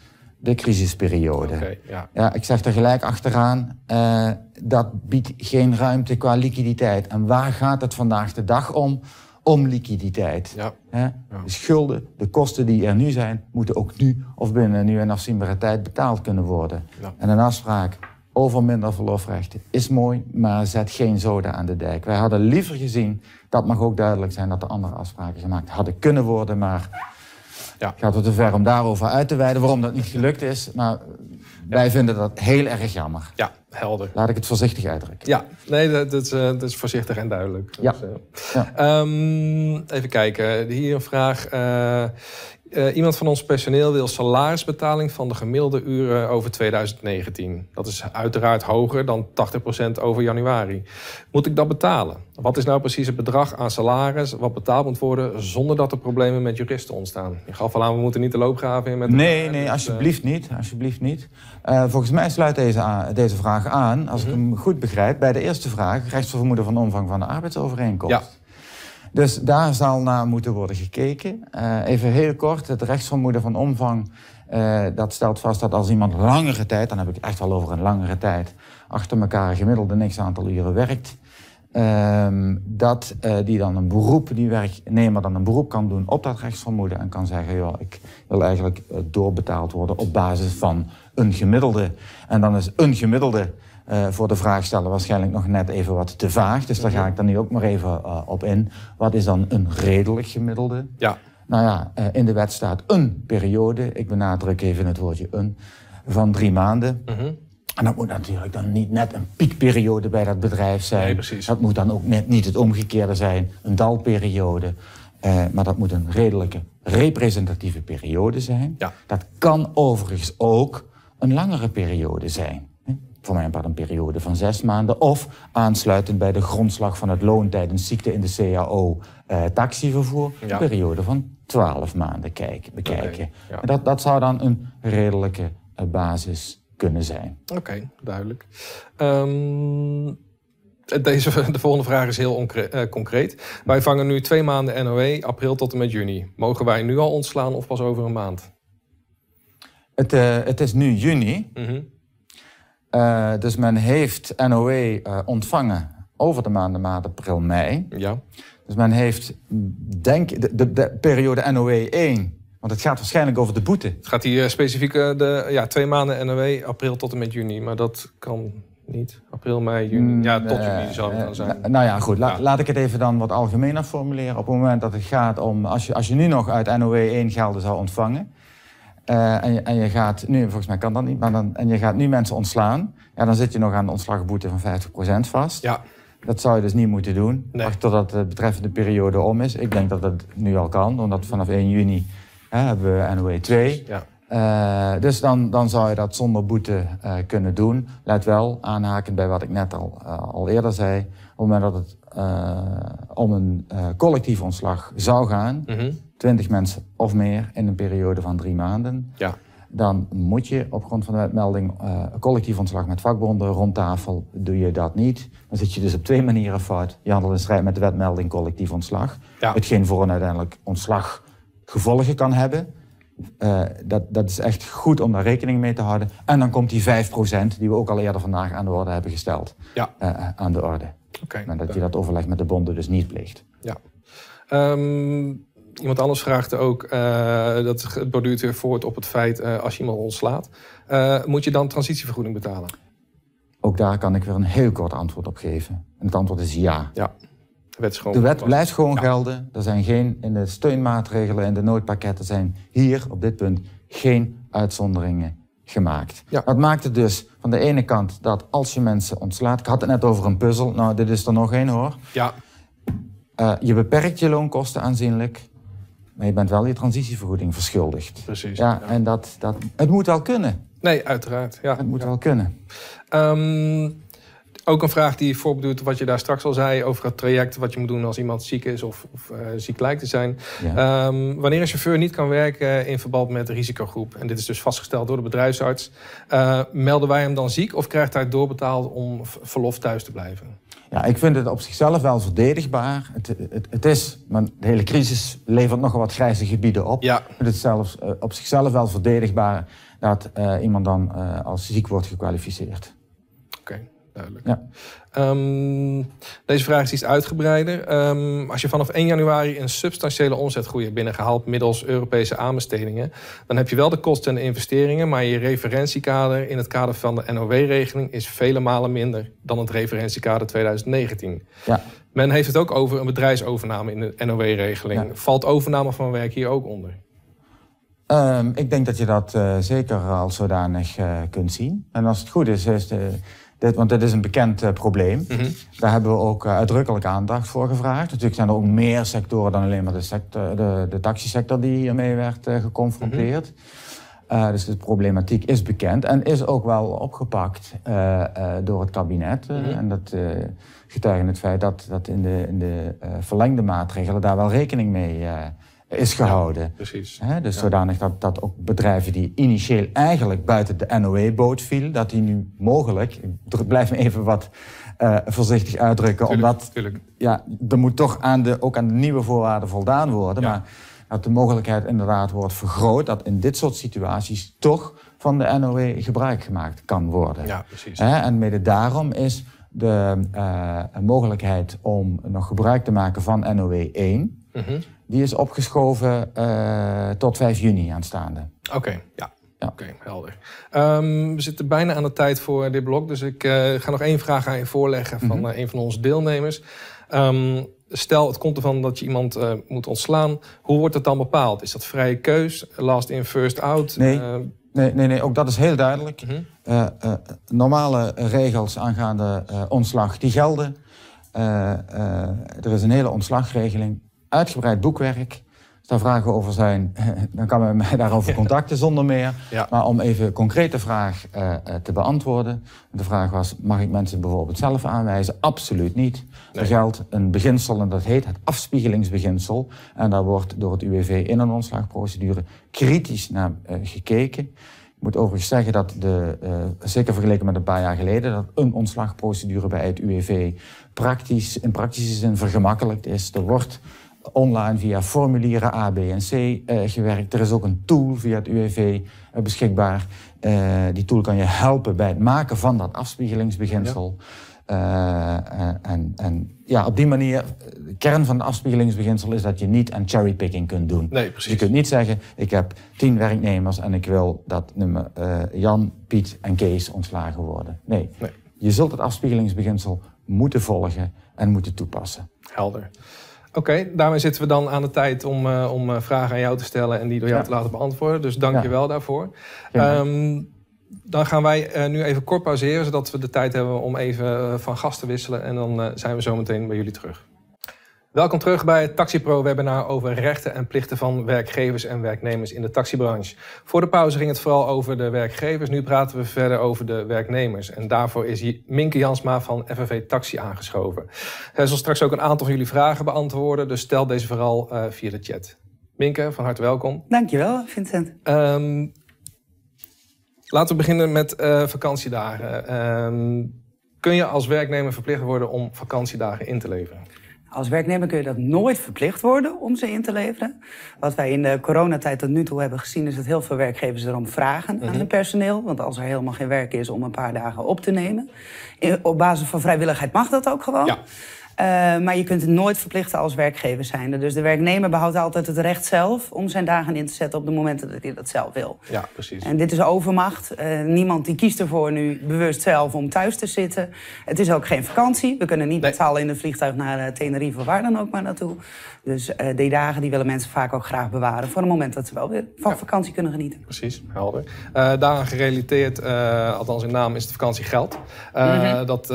de crisisperiode. ja. ja. ik zeg er gelijk achteraan, uh, dat biedt geen ruimte qua liquiditeit. En waar gaat het vandaag de dag om? Om liquiditeit. Ja. De schulden, de kosten die er nu zijn, moeten ook nu of binnen nu en afzienbare tijd betaald kunnen worden. En een afspraak over minder verlofrechten is mooi, maar zet geen zoden aan de dijk. Wij hadden liever gezien, dat mag ook duidelijk zijn, dat er andere afspraken gemaakt hadden kunnen worden, maar ja. Het gaat er te ver om daarover uit te wijden waarom dat niet gelukt is. Maar wij vinden dat heel erg jammer. Ja, helder. Laat ik het voorzichtig uitdrukken. Ja, nee, dat, dat, is, eh, dat is voorzichtig en duidelijk. Ja. Dus, ja. Um, even kijken. Hier een vraag. Uh, uh, iemand van ons personeel wil salarisbetaling van de gemiddelde uren over 2019. Dat is uiteraard hoger dan 80% over januari. Moet ik dat betalen? Wat is nou precies het bedrag aan salaris wat betaald moet worden zonder dat er problemen met juristen ontstaan? Je gaf al aan, we moeten niet de loopgraven in met... Nee, nee, dus, alsjeblieft niet. Alsjeblieft niet. Uh, volgens mij sluit deze, deze vraag aan, als ik mhm. hem goed begrijp, bij de eerste vraag, rechtsvermoeden van omvang van de arbeidsovereenkomst. Ja. Dus daar zal naar moeten worden gekeken. Uh, even heel kort, het rechtsvermoeden van omvang, uh, dat stelt vast dat als iemand langere tijd, dan heb ik echt wel over een langere tijd, achter elkaar gemiddeld een x aantal uren werkt, uh, dat uh, die dan een beroep, die werknemer dan een beroep kan doen op dat rechtsvermoeden en kan zeggen, joh, ik wil eigenlijk doorbetaald worden op basis van een gemiddelde. En dan is een gemiddelde uh, voor de vraag stellen waarschijnlijk nog net even wat te vaag. Dus daar ga ik dan nu ook maar even uh, op in. Wat is dan een redelijk gemiddelde? Ja. Nou ja, uh, in de wet staat een periode. Ik benadruk even het woordje een. Van drie maanden. -hmm. En dat moet natuurlijk dan niet net een piekperiode bij dat bedrijf zijn. Nee, precies. Dat moet dan ook net niet het omgekeerde zijn, een dalperiode. Uh, maar dat moet een redelijke, representatieve periode zijn. Ja. Dat kan overigens ook een langere periode zijn voor mijn part een periode van zes maanden. Of aansluitend bij de grondslag van het loon tijdens ziekte in de CAO eh, taxivervoer. Een periode van twaalf maanden kijken, bekijken. en dat, dat zou dan een redelijke uh, basis kunnen zijn. Oké, duidelijk. Um, deze, [laughs] de volgende vraag is heel uh, concreet. Wij vangen nu twee maanden NOE, april tot en met juni. Mogen wij nu al ontslaan of pas over een maand? Het, uh, het is nu juni. Mm uh, dus men heeft NOE uh, ontvangen over de maanden maart, april, mei. Ja. Dus men heeft, denk de, de, de periode NOE 1, want het gaat waarschijnlijk over de boete. Het gaat hier uh, specifiek de ja, twee maanden NOE, april tot en met juni. Maar dat kan niet. April, mei, juni. Ja, tot juni zou het dan zijn. Nou ja, goed. La, ja. Laat ik het even dan wat algemener formuleren. Op het moment dat het gaat om... Als je, als je nu nog uit NOE 1 gelden zou ontvangen... Uh, en, je, en, je, gaat nu, volgens mij kan dat niet, maar dan, en je gaat nu mensen ontslaan. Ja, dan zit je nog aan de ontslagboete van 50% vast. Ja. Dat zou je dus niet moeten doen. Nee. Wacht totdat de betreffende periode om is. Ik denk dat dat nu al kan, omdat vanaf 1 juni hè, hebben we NOE 2. Ja. Uh, dus dan, dan zou je dat zonder boete uh, kunnen doen. Let wel, aanhakend bij wat ik net al, al eerder zei. Op het moment dat het om een collectief ontslag zou gaan, mm -hmm. 20 mensen of meer in een periode van drie maanden, ja. dan moet je op grond van de wetmelding uh, collectief ontslag met vakbonden rond tafel. Doe je dat niet, dan zit je dus op twee manieren fout. Je handelt in strijd met de wetmelding collectief ontslag. Ja. Hetgeen voor een uiteindelijk ontslag gevolgen kan hebben. Uh, dat, dat is echt goed om daar rekening mee te houden. En dan komt die 5% die we ook al eerder vandaag aan de orde hebben gesteld, ja. uh, aan de orde. Okay. En dat je dat overleg met de bonden dus niet pleegt. Ja. Um, Iemand anders vraagt ook, uh, dat borduurt weer voort op het feit uh, als je iemand ontslaat. Uh, moet je dan transitievergoeding betalen? Ook daar kan ik weer een heel kort antwoord op geven. En het antwoord is ja. Ja. De wet, de wet blijft gewoon gelden. Er zijn geen, in de steunmaatregelen en de noodpakketten zijn hier op dit punt geen uitzonderingen gemaakt. Ja. Dat maakt het dus van de ene kant dat als je mensen ontslaat... Ik had het net over een puzzel. Nou, dit is er nog één hoor. Ja. je beperkt je loonkosten aanzienlijk. Maar je bent wel je transitievergoeding verschuldigd. Precies. Ja, en dat, dat, het moet wel kunnen. Nee, uiteraard. Ja. Het moet wel kunnen. Um, ook een vraag die voorbedoelt wat je daar straks al zei over het traject wat je moet doen als iemand ziek is of, of uh, ziek lijkt te zijn. Um, wanneer een chauffeur niet kan werken in verband met de risicogroep, en dit is dus vastgesteld door de bedrijfsarts, uh, melden wij hem dan ziek of krijgt hij doorbetaald om verlof thuis te blijven? Ja, ik vind het op zichzelf wel verdedigbaar. Het, het, het is, maar de hele crisis levert nogal wat grijze gebieden op. Ja. Ik vind het zelfs uh, op zichzelf wel verdedigbaar dat uh, iemand dan uh, als ziek wordt gekwalificeerd. Oké duidelijk. Ja. Um, deze vraag is iets uitgebreider. Um, als je vanaf 1 januari een substantiële omzetgroei hebt binnengehaald middels Europese aanbestedingen, dan heb je wel de kosten en de investeringen, maar je referentiekader in het kader van de NOW-regeling is vele malen minder dan het referentiekader 2019. Ja. Men heeft het ook over een bedrijfsovername in de NOW-regeling. Valt overname van werk hier ook onder? Um, ik denk dat je dat uh, zeker als zodanig uh, kunt zien. En als het goed is, is de, dit, want dit is een bekend uh, probleem. Mm -hmm. Daar hebben we ook uh, uitdrukkelijk aandacht voor gevraagd. Natuurlijk zijn er ook meer sectoren dan alleen maar de, sector, de, de taxisector die hiermee werd uh, geconfronteerd. Mm -hmm. dus de problematiek is bekend en is ook wel opgepakt door het kabinet. Mm -hmm. En dat getuigt het feit dat, dat in de, in de verlengde maatregelen daar wel rekening mee is gehouden. precies. dus zodanig dat, dat ook bedrijven die initieel eigenlijk buiten de NOE-boot vielen, dat die nu mogelijk, ik blijf me even wat uh, voorzichtig uitdrukken, tuurlijk, omdat tuurlijk. Ja, er moet toch aan de, ook aan de nieuwe voorwaarden voldaan worden. Maar dat de mogelijkheid inderdaad wordt vergroot dat in dit soort situaties toch van de NOE gebruik gemaakt kan worden. Ja, precies. en mede daarom is de uh, mogelijkheid om nog gebruik te maken van NOE 1. Mm die is opgeschoven uh, tot 5 juni aanstaande. Oké, ja. ja. Oké, helder. Um, we zitten bijna aan de tijd voor dit blok. Dus ik uh, ga nog één vraag aan je voorleggen van mm -hmm. uh, een van onze deelnemers. Um, stel, het komt ervan dat je iemand moet ontslaan. Hoe wordt het dan bepaald? Is dat vrije keus? Last in, first out? Nee. Nee, nee, nee, ook dat is heel duidelijk. Uh, uh, normale regels aangaande ontslag, die gelden. er is een hele ontslagregeling uitgebreid boekwerk. Als daar vragen over zijn, [laughs] dan kan men mij daarover contacten zonder meer. Maar om even concreet de vraag uh, te beantwoorden. De vraag was, mag ik mensen bijvoorbeeld zelf aanwijzen? Absoluut niet. Er geldt een beginsel en dat heet het afspiegelingsbeginsel. En daar wordt door het UWV in een ontslagprocedure kritisch naar uh, gekeken. Ik moet overigens zeggen dat, de, uh, zeker vergeleken met een paar jaar geleden, dat een ontslagprocedure bij het UWV praktisch, in praktische zin vergemakkelijkt is. Er wordt online via formulieren A, B en C uh, gewerkt. Er is ook een tool via het UWV uh, eh, beschikbaar. Uh, die tool kan je helpen bij het maken van dat afspiegelingsbeginsel. Ja. en, en ja, op die manier, de kern van het afspiegelingsbeginsel is dat je niet aan cherrypicking kunt doen. Nee, precies. Dus je kunt niet zeggen, ik heb tien werknemers en ik wil dat nummer Jan, Piet en Kees ontslagen worden. Nee. nee. Je zult het afspiegelingsbeginsel moeten volgen en moeten toepassen. Helder. Oké, daarmee zitten we dan aan de tijd om, uh, om uh, vragen aan jou te stellen en die door jou ja. te laten beantwoorden. Dus dank ja. je wel daarvoor. Um, dan gaan wij uh, nu even kort pauzeren, zodat we de tijd hebben om even van gast te wisselen. En dan zijn we zo meteen bij jullie terug. Welkom terug bij het TaxiPro-webinar over rechten en plichten van werkgevers en werknemers in de taxibranche. Voor de pauze ging het vooral over de werkgevers. Nu praten we verder over de werknemers. En daarvoor is Minke Jansma van FNV Taxi aangeschoven. Hij zal straks ook een aantal van jullie vragen beantwoorden, dus stel deze vooral uh, via de chat. Minke, van harte welkom. Dankjewel, Vincent. Um, Laten we beginnen met uh, vakantiedagen. Ehm, kun je als werknemer verplicht worden om vakantiedagen in te leveren? Als werknemer kun je dat nooit verplicht worden om ze in te leveren. Wat wij in de coronatijd tot nu toe hebben gezien... is dat heel veel werkgevers erom vragen aan mhm. hun personeel. Want als er helemaal geen werk is om een paar dagen op te nemen... op basis van vrijwilligheid mag dat ook gewoon. Ja. Uh, maar je kunt het nooit verplichten als werkgever zijnde. Dus de werknemer behoudt altijd het recht zelf om zijn dagen in te zetten op de momenten dat hij dat zelf wil. Ja, precies. En dit is overmacht. Uh, niemand die kiest ervoor nu bewust zelf om thuis te zitten. Het is ook geen vakantie. We kunnen niet nee. betalen in een vliegtuig naar uh, Tenerife of waar dan ook maar naartoe. Dus uh, die dagen die willen mensen vaak ook graag bewaren voor een moment dat ze wel weer van vakantie kunnen genieten. Precies, helder. Uh, daaraan gerelateerd, uh, althans in naam, is het vakantiegeld. Mm Dat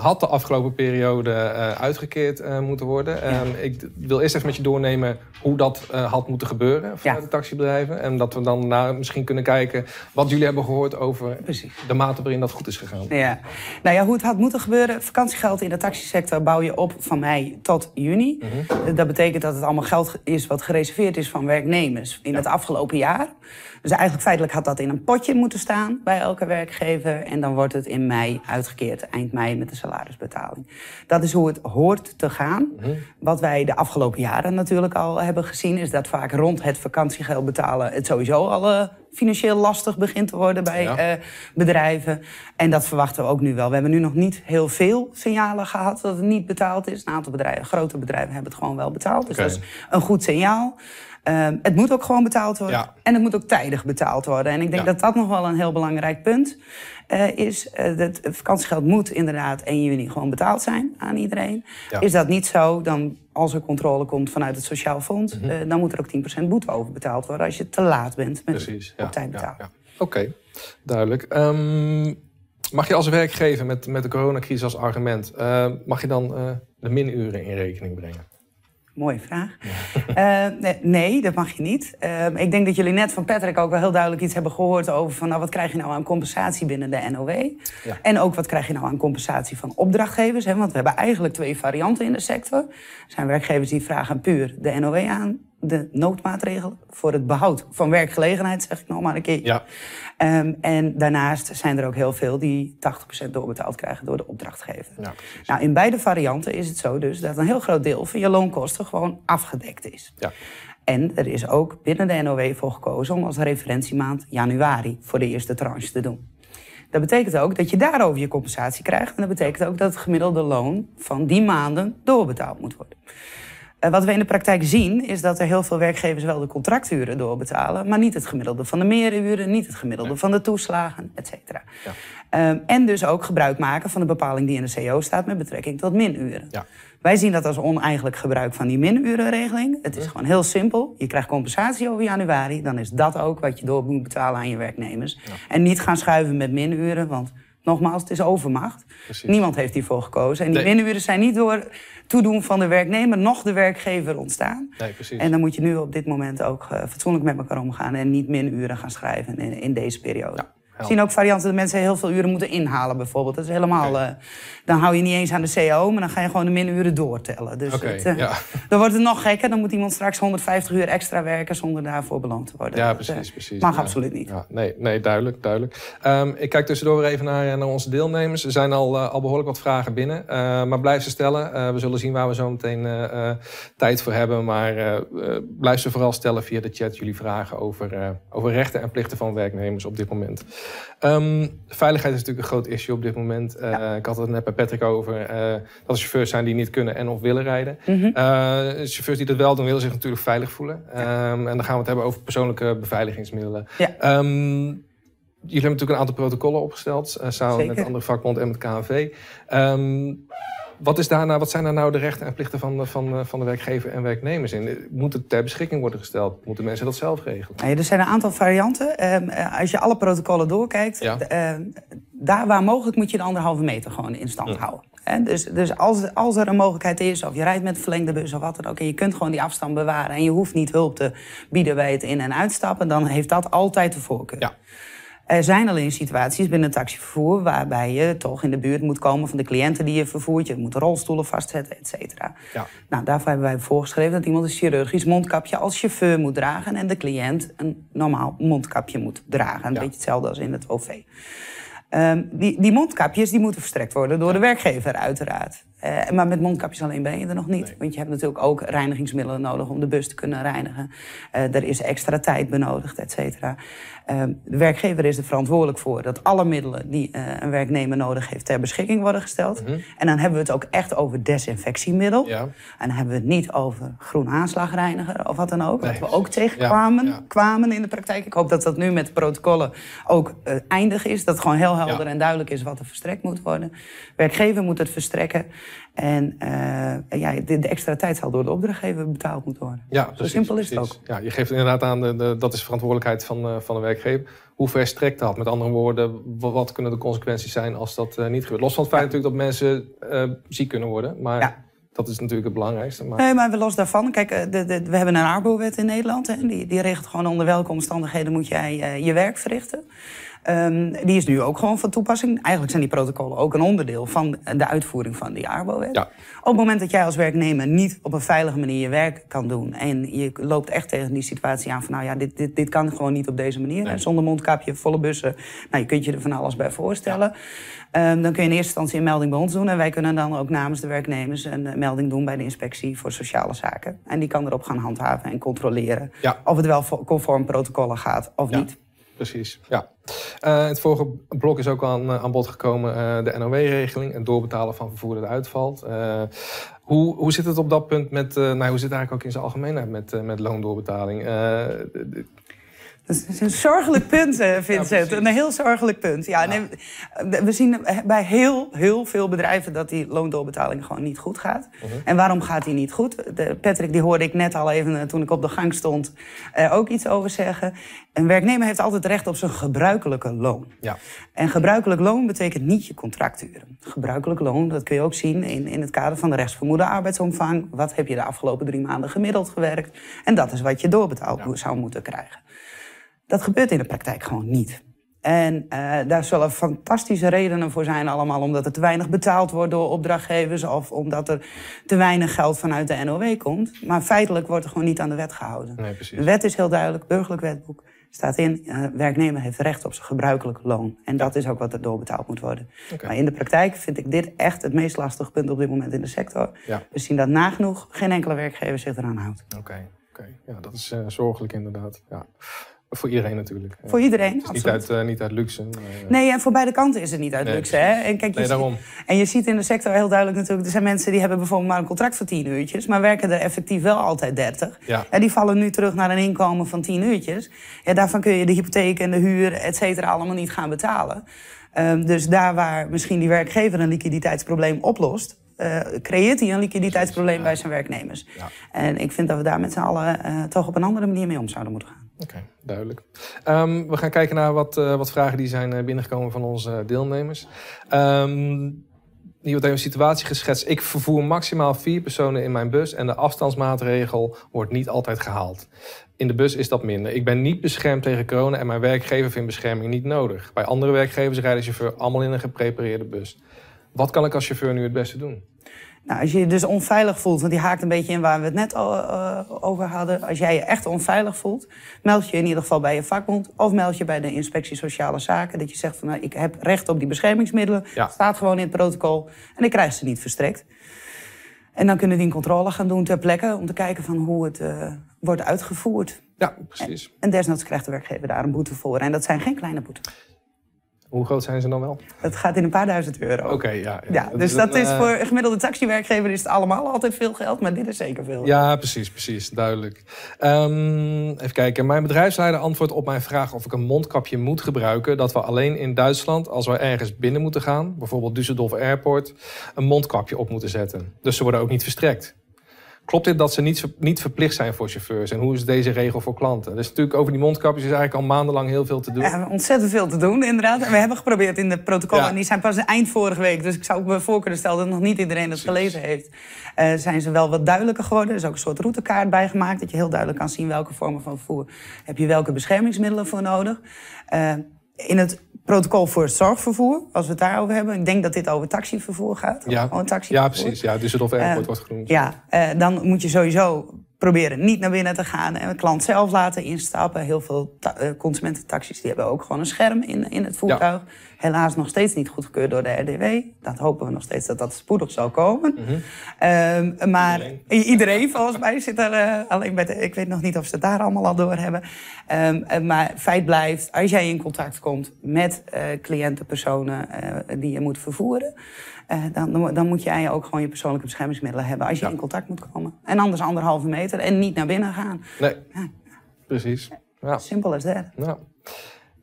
had de afgelopen periode uitgekeerd moeten worden. Ja. Ehm, ik wil eerst even met je doornemen hoe dat had moeten gebeuren vanuit ja. de taxibedrijven. En dat we dan naar misschien kunnen kijken wat jullie hebben gehoord over Precies. de mate waarin dat goed is gegaan. Ja. Nou ja, hoe het had moeten gebeuren. Vakantiegeld in de taxisector bouw je op van mei tot juni. Mm -hmm. Dat betekent dat het allemaal geld is wat gereserveerd is van werknemers in het afgelopen jaar. Dus eigenlijk feitelijk had dat in een potje moeten staan bij elke werkgever. En dan wordt het in mei uitgekeerd, eind mei met de salarisbetaling. Dat is hoe het hoort te gaan. Mhm. Wat wij de afgelopen jaren natuurlijk al hebben gezien, is dat vaak rond het vakantiegeld betalen het sowieso al uh, financieel lastig begint te worden bij uh, bedrijven. En dat verwachten we ook nu wel. We hebben nu nog niet heel veel signalen gehad dat het niet betaald is. Een aantal bedrijven, grote bedrijven, hebben het gewoon wel betaald. Dus dat is een goed signaal. Ehm, het moet ook gewoon betaald worden. En het moet ook tijdig betaald worden. En ik denk dat dat nog wel een heel belangrijk punt uh, is. Uh, het vakantiegeld moet inderdaad 1 juni gewoon betaald zijn aan iedereen. Is dat niet zo, dan als er controle komt vanuit het Sociaal Fonds... Mm -hmm. uh, dan moet er ook 10% boete over betaald worden... als je te laat bent met Precies, op tijd betalen. Oké, duidelijk. Um, mag je als werkgever met, met de coronacrisis als argument... mag je dan de minuren in rekening brengen? Mooie vraag. Uh, nee, dat mag je niet. Uh, ik denk dat jullie net van Patrick ook wel heel duidelijk iets hebben gehoord over van nou, wat krijg je nou aan compensatie binnen de NOW. Ja. En ook wat krijg je nou aan compensatie van opdrachtgevers. Hè? Want we hebben eigenlijk twee varianten in de sector. Er zijn werkgevers die vragen puur de NOW aan de noodmaatregel voor het behoud van werkgelegenheid, zeg ik nog maar een keer. Ja. Um, en daarnaast zijn er ook heel veel die 80% doorbetaald krijgen door de opdrachtgever. Ja, nou, in beide varianten is het zo dus dat een heel groot deel van je loonkosten gewoon afgedekt is. Ja. En er is ook binnen de NOW voor gekozen om als referentiemaand januari voor de eerste tranche te doen. Dat betekent ook dat je daarover je compensatie krijgt. En dat betekent ook dat het gemiddelde loon van die maanden doorbetaald moet worden. Uh, wat we in de praktijk zien, is dat er heel veel werkgevers wel de contracturen doorbetalen, maar niet het gemiddelde van de meeruren, niet het gemiddelde van de toeslagen, et cetera. Ja. Um, en dus ook gebruik maken van de bepaling die in de CO staat met betrekking tot minuren. Ja. Wij zien dat als oneigenlijk gebruik van die minurenregeling. Het is gewoon heel simpel. Je krijgt compensatie over januari, dan is dat ook wat je door moet betalen aan je werknemers. Ja. En niet gaan schuiven met minuren, want nogmaals, het is overmacht. Precies. Niemand heeft hiervoor gekozen. En die nee. minuren zijn niet door toedoen van de werknemer nog de werkgever ontstaan. Nee, precies. En dan moet je nu op dit moment ook uh, fatsoenlijk met elkaar omgaan en niet min uren gaan schrijven in, in deze periode. Ja. We zien ook varianten dat mensen heel veel uren moeten inhalen, bijvoorbeeld. Dat is helemaal. Okay. Uh, dan hou je niet eens aan de CO, maar dan ga je gewoon de minuren doortellen. Dus okay, het, uh, ja. [laughs] dan wordt het nog gekker. Dan moet iemand straks 150 uur extra werken zonder daarvoor beloond te worden. Ja, precies. Dat, precies mag ja. absoluut niet. Ja, nee, nee, duidelijk. duidelijk. Um, ik kijk tussendoor even naar, naar onze deelnemers. Er zijn al, uh, al behoorlijk wat vragen binnen. maar blijf ze stellen. we zullen zien waar we zo meteen tijd voor hebben. Maar blijf ze vooral stellen via de chat jullie vragen over, over rechten en plichten van werknemers op dit moment. Um, veiligheid is natuurlijk een groot issue op dit moment. Uh, ja. Ik had het net bij Patrick over uh, dat er chauffeurs zijn die niet kunnen en of willen rijden. Mm -hmm. uh, chauffeurs die dat wel doen, willen zich natuurlijk veilig voelen. Ja. Um, en dan gaan we het hebben over persoonlijke beveiligingsmiddelen. Ja. Um, jullie hebben natuurlijk een aantal protocollen opgesteld, samen Zeker. met de andere vakbond en met KNV. Wat, is daarna, wat zijn daar nou de rechten en plichten van, van, van de werkgever en werknemers in? Moet het ter beschikking worden gesteld? Moeten mensen dat zelf regelen? Nee, er zijn een aantal varianten. Um, als je alle protocollen doorkijkt, ja. uh, daar waar mogelijk moet je de anderhalve meter gewoon in stand ja. houden. He, dus dus als, als er een mogelijkheid is, of je rijdt met verlengde bus of wat dan ook, en je kunt gewoon die afstand bewaren en je hoeft niet hulp te bieden bij het in- en uitstappen, dan heeft dat altijd de voorkeur. Ja. Er zijn alleen situaties binnen taxivervoer waarbij je toch in de buurt moet komen van de cliënten die je vervoert. Je moet rolstoelen vastzetten, et cetera. Ja. Nou, daarvoor hebben wij voorgeschreven dat iemand een chirurgisch mondkapje als chauffeur moet dragen en de cliënt een normaal mondkapje moet dragen. Een beetje hetzelfde als in het OV. Um, die, die mondkapjes die moeten verstrekt worden door de werkgever, uiteraard. Uh, maar met mondkapjes alleen ben je er nog niet. Want je hebt natuurlijk ook reinigingsmiddelen nodig om de bus te kunnen reinigen. Uh, er is extra tijd benodigd, et cetera. Ehm, de werkgever is er verantwoordelijk voor dat alle middelen die een werknemer nodig heeft ter beschikking worden gesteld. Mm -hmm. En dan hebben we het ook echt over desinfectiemiddel. Ja. En dan hebben we het niet over groen aanslagreiniger of wat dan ook. Nee. Wat we ook tegenkwamen ja, ja. kwamen in de praktijk. Ik hoop dat dat nu met de protocollen ook eindig is. Dat het gewoon heel helder en duidelijk is wat er verstrekt moet worden. Werkgever moet het verstrekken. En uh, ja, de, de, extra tijd zal door de opdrachtgever betaald moeten worden. Ja, precies, Zo simpel is precies. het ook. Ja, je geeft inderdaad aan, de, de, dat is verantwoordelijkheid van, uh, van de werkgever. Hoe ver strekt dat? Met andere woorden, wat kunnen de consequenties zijn als dat uh, niet gebeurt? Los van het feit ja. natuurlijk dat mensen ziek kunnen worden. Maar ja. dat is natuurlijk het belangrijkste. Maar... Nee, maar los daarvan. Kijk, de, de, we hebben een arbowet in Nederland. Hè, die, die regelt gewoon onder welke omstandigheden moet jij je werk verrichten. Um, die is nu ook gewoon van toepassing. Eigenlijk zijn die protocollen ook een onderdeel van de uitvoering van die Arbo-wet. Ja. Op het moment dat jij als werknemer niet op een veilige manier je werk kan doen... en je loopt echt tegen die situatie aan van... nou ja, dit, dit, dit kan gewoon niet op deze manier. Nee. Zonder mondkapje, volle bussen. Nou, je kunt je er van alles bij voorstellen. Ja. Um, dan kun je in eerste instantie een melding bij ons doen. En wij kunnen dan ook namens de werknemers een melding doen... bij de inspectie voor sociale zaken. En die kan erop gaan handhaven en controleren... Ja. of het wel conform protocollen gaat of niet precies. Ja. Uh, het vorige blok is ook aan, aan bod gekomen, uh, de NOW-regeling, het doorbetalen van vervoer dat uitvalt. Uh, hoe, hoe zit het op dat punt met, nou, hoe zit het eigenlijk ook in zijn algemeenheid met, met loondoorbetaling? Dat is een zorgelijk punt, Vincent. Ja, een heel zorgelijk punt. Ja, ja. Nee, we zien bij heel, heel veel bedrijven dat die loondoorbetaling gewoon niet goed gaat. Uh mhm. -huh. En waarom gaat die niet goed? De, Patrick, die hoorde ik net al even toen ik op de gang stond ook iets over zeggen. Een werknemer heeft altijd recht op zijn gebruikelijke loon. Ja. En gebruikelijk loon betekent niet je contracturen. Gebruikelijk loon, dat kun je ook zien in, in het kader van de rechtsvermoede arbeidsomvang. Wat heb je de afgelopen drie maanden gemiddeld gewerkt? En dat is wat je doorbetaald ja. zou moeten krijgen. Dat gebeurt in de praktijk gewoon niet. En uh, daar zullen fantastische redenen voor zijn allemaal. Omdat er te weinig betaald wordt door opdrachtgevers... of omdat er te weinig geld vanuit de NOW komt. Maar feitelijk wordt er gewoon niet aan de wet gehouden. Nee, de wet is heel duidelijk, burgerlijk wetboek. Staat in, uh, werknemer heeft recht op zijn gebruikelijke loon. En dat is ook wat er doorbetaald moet worden. Okay. Maar in de praktijk vind ik dit echt het meest lastige punt op dit moment in de sector. Ja. We zien dat nagenoeg geen enkele werkgever zich eraan houdt. Oké, okay. okay. ja, dat is uh, zorgelijk inderdaad. Ja. Voor iedereen natuurlijk. Voor iedereen, is niet uit, uh, niet uit luxe. Maar, uh... Nee, en voor beide kanten is het niet uit nee, luxe. Hè? En, kijk, nee, je daarom. en je ziet in de sector heel duidelijk natuurlijk... er zijn mensen die hebben bijvoorbeeld maar een contract van 10 uurtjes... maar werken er effectief wel altijd 30. Ja. En die vallen nu terug naar een inkomen van 10 uurtjes. Ja, daarvan kun je de hypotheek en de huur, et cetera, allemaal niet gaan betalen. Um, dus daar waar misschien die werkgever een liquiditeitsprobleem oplost... Uh, creëert hij een liquiditeitsprobleem ja. bij zijn werknemers. Ja. En ik vind dat we daar met z'n allen uh, toch op een andere manier mee om zouden moeten gaan. Oké, duidelijk. Um, we gaan kijken naar wat, uh, wat vragen die zijn binnengekomen van onze deelnemers. Um, hier wordt even een situatie geschetst. Ik vervoer maximaal vier personen in mijn bus en de afstandsmaatregel wordt niet altijd gehaald. In de bus is dat minder. Ik ben niet beschermd tegen corona en mijn werkgever vindt bescherming niet nodig. Bij andere werkgevers rijdt de chauffeur allemaal in een geprepareerde bus. Wat kan ik als chauffeur nu het beste doen? Nou, als je je dus onveilig voelt, want die haakt een beetje in waar we het net al, uh, over hadden. Als jij je echt onveilig voelt, meld je in ieder geval bij je vakbond of meld je bij de inspectie sociale zaken. Dat je zegt van nou, ik heb recht op die beschermingsmiddelen. Ja. Staat gewoon in het protocol en ik krijg ze niet verstrekt. En dan kunnen die een controle gaan doen ter plekke om te kijken van hoe het uh, wordt uitgevoerd. Ja, precies. En, en desnoods krijgt de werkgever daar een boete voor. En dat zijn geen kleine boetes. Hoe groot zijn ze dan wel? Het gaat in een paar duizend euro. Oké, okay, ja, ja. ja. dus dat, is voor een gemiddelde taxiwerkgever is het allemaal altijd veel geld, maar dit is zeker veel. Ja, precies, precies, duidelijk. Um, even kijken. Mijn bedrijfsleider antwoordt op mijn vraag of ik een mondkapje moet gebruiken. Dat we alleen in Duitsland, als we ergens binnen moeten gaan, bijvoorbeeld Düsseldorf Airport, een mondkapje op moeten zetten. Dus ze worden ook niet verstrekt. Klopt dit dat ze niet, niet verplicht zijn voor chauffeurs? En hoe is deze regel voor klanten? Dus natuurlijk over die mondkapjes is eigenlijk al maandenlang heel veel te doen. Ja, ontzettend veel te doen, inderdaad. En we hebben geprobeerd in de protocollen. Ja. En die zijn pas eind vorige week. Dus ik zou ook me voor kunnen stellen dat nog niet iedereen het gelezen heeft. Uh, zijn ze wel wat duidelijker geworden. Er is ook een soort routekaart bijgemaakt. Dat je heel duidelijk kan zien welke vormen van vervoer heb je welke beschermingsmiddelen voor nodig. Uh, in het protocol voor het zorgvervoer, als we het daarover hebben. Ik denk dat dit over taxivervoer gaat. Ja, ja precies. Ja, dus het of Airport uh, wordt genoemd. Ja, uh, dan moet je sowieso proberen niet naar binnen te gaan en de klant zelf laten instappen. Heel veel uh, consumententaxis die hebben ook gewoon een scherm in, in het voertuig. Ja. Helaas nog steeds niet goedgekeurd door de RDW. Dat hopen we nog steeds dat dat spoedig zal komen. Mm -hmm. maar iedereen. iedereen. volgens mij zit er uh, alleen bij de, Ik weet nog niet of ze het daar allemaal al door hebben. Um, maar feit blijft, als jij in contact komt met uh, cliënten, personen die je moet vervoeren. dan, dan moet jij ook gewoon je persoonlijke beschermingsmiddelen hebben als je ja. in contact moet komen. En anders anderhalve meter en niet naar binnen gaan. Nee, ja. precies. Ja. Simpel als dat. Ja.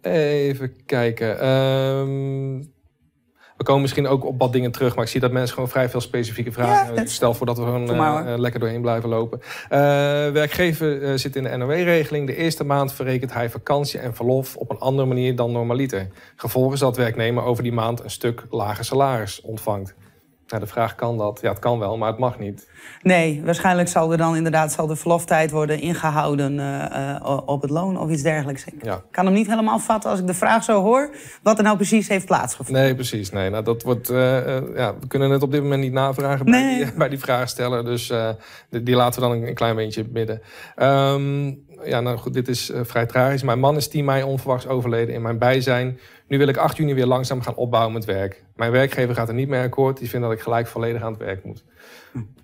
Even kijken. Um, we komen misschien ook op wat dingen terug, maar ik zie dat mensen gewoon vrij veel specifieke vragen hebben. Ja, Stel voor dat we gewoon uh, lekker doorheen blijven lopen. Uh, werkgever uh, zit in de NOW-regeling. De eerste maand verrekent hij vakantie en verlof op een andere manier dan normaliter. Gevolg is dat werknemer over die maand een stuk lager salaris ontvangt. Nou, de vraag kan dat. Ja, het kan wel, maar het mag niet. Nee, waarschijnlijk zal er dan inderdaad zal de verloftijd worden ingehouden uh, uh, op het loon of iets dergelijks. Ik ja. kan hem niet helemaal vatten als ik de vraag zo hoor, wat er nou precies heeft plaatsgevonden. Nee, precies. Nee, nou, dat wordt, uh, ja, we kunnen het op dit moment niet navragen nee. bij, die, [laughs] bij die vraagsteller. Dus die, die, laten we dan een, klein beetje midden. Um, ja, nou goed, dit is vrij tragisch. Mijn man is 10 mei onverwachts overleden in mijn bijzijn. Nu wil ik 8 juni weer langzaam gaan opbouwen met werk. Mijn werkgever gaat er niet mee akkoord. Die vindt dat ik gelijk volledig aan het werk moet.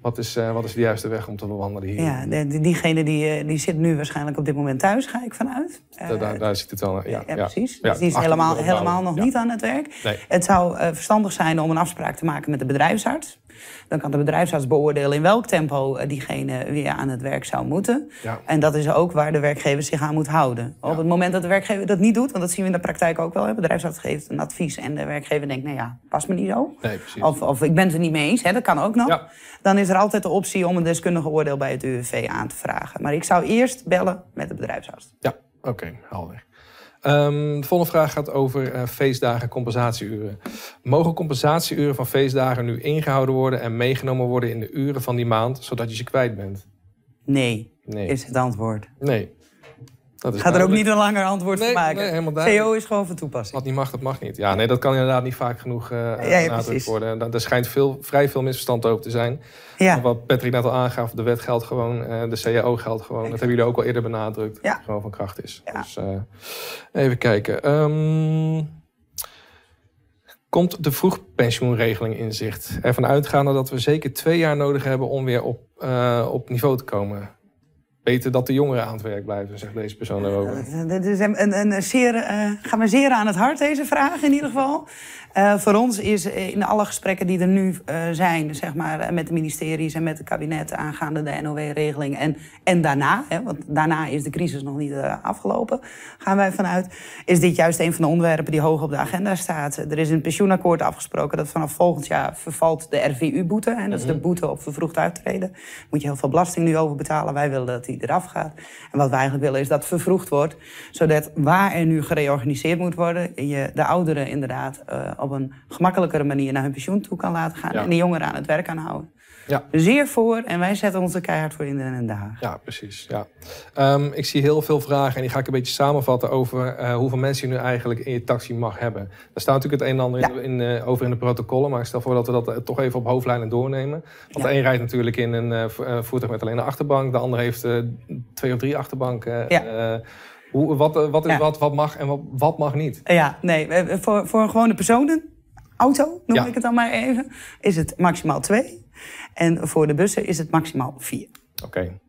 Wat is, uh, wat is de juiste weg om te bewandelen hier? Ja, diegene die, eh, die zit nu waarschijnlijk op dit moment thuis, ga ik vanuit. Daar, daar zit het wel. Ja, ja, precies. Ja, dus die is helemaal, helemaal nog niet aan het werk. Nee. Het zou verstandig zijn om een afspraak te maken met de bedrijfsarts. Dan kan de bedrijfsarts beoordelen in welk tempo eh, diegene weer aan het werk zou moeten. Ja. En dat is ook waar de werkgever zich aan moet houden. Op het moment dat de werkgever dat niet doet, want dat zien we in de praktijk ook wel. De bedrijfsarts geeft een advies en de werkgever denkt, nou ja, past me niet zo. Nee, of, of ik ben het er niet mee eens, hè, dat kan ook nog. Ja. Dan is er altijd de optie om een deskundige oordeel bij het UWV aan te vragen. Maar ik zou eerst bellen met de bedrijfsarts. Ja, oké, okay, helder. Um, de volgende vraag gaat over uh, feestdagen compensatieuren. Mogen compensatieuren van feestdagen nu ingehouden worden en meegenomen worden in de uren van die maand, zodat je ze kwijt bent? Nee, nee. is het antwoord. Nee. Dat is Gaat er ook niet een langer antwoord nee, maken. Nee, helemaal CO is gewoon van toepassing. Wat niet mag, dat mag niet. Ja, nee, dat kan inderdaad niet vaak genoeg uh, ja, worden. Er schijnt veel, vrij veel misverstand over te zijn. Ja. Wat Patrick net al aangaf, de wet geldt gewoon, uh, de CAO geldt gewoon. Dat hebben jullie ook al eerder benadrukt. Ja. Dat gewoon van kracht is. Ja. Dus uh, even kijken. Um, komt de vroegpensioenregeling in zicht? Ervan uitgaande dat we zeker twee jaar nodig hebben om weer op, op niveau te komen beter dat de jongeren aan het werk blijven, zegt deze persoon erover. Dit is een, een, een zeer, uh, gaan we zeer aan het hart, deze vraag in ieder geval. Uh, voor ons is in alle gesprekken die er nu uh, zijn, zeg maar, met de ministeries en met het kabinet aangaande de NOW-regeling en, en daarna, hè, want daarna is de crisis nog niet afgelopen, gaan wij vanuit, is dit juist een van de onderwerpen die hoog op de agenda staat. Er is in het pensioenakkoord afgesproken dat vanaf volgend jaar vervalt de RVU-boete, en dat is de mhm. boete op vervroegd uittreden. Moet je heel veel belasting nu over betalen. Wij willen dat die eraf gaat. En wat wij eigenlijk willen is dat het vervroegd wordt. Zodat waar er nu gereorganiseerd moet worden... je de ouderen inderdaad op een gemakkelijkere manier naar hun pensioen toe kan laten gaan. En de jongeren aan het werk kan houden. Ja. Zeer voor en wij zetten ons er keihard voor in Den Haag. Ja, precies. Ja. Um, ik zie heel veel vragen en die ga ik een beetje samenvatten over uh, hoeveel mensen je nu eigenlijk in je taxi mag hebben. Daar staat natuurlijk het een en ander in, in, uh, over in de protocollen, maar ik stel voor dat we dat uh, toch even op hoofdlijnen doornemen. Want de een rijdt natuurlijk in een voertuig met alleen een achterbank, de ander heeft twee of drie achterbanken. Hoe, wat, wat, is wat, wat mag en wat, wat mag niet? Ja, nee, voor, voor een gewone personen, auto noem ik het dan maar even, is het maximaal twee. En voor de bussen is het maximaal vier. Oké.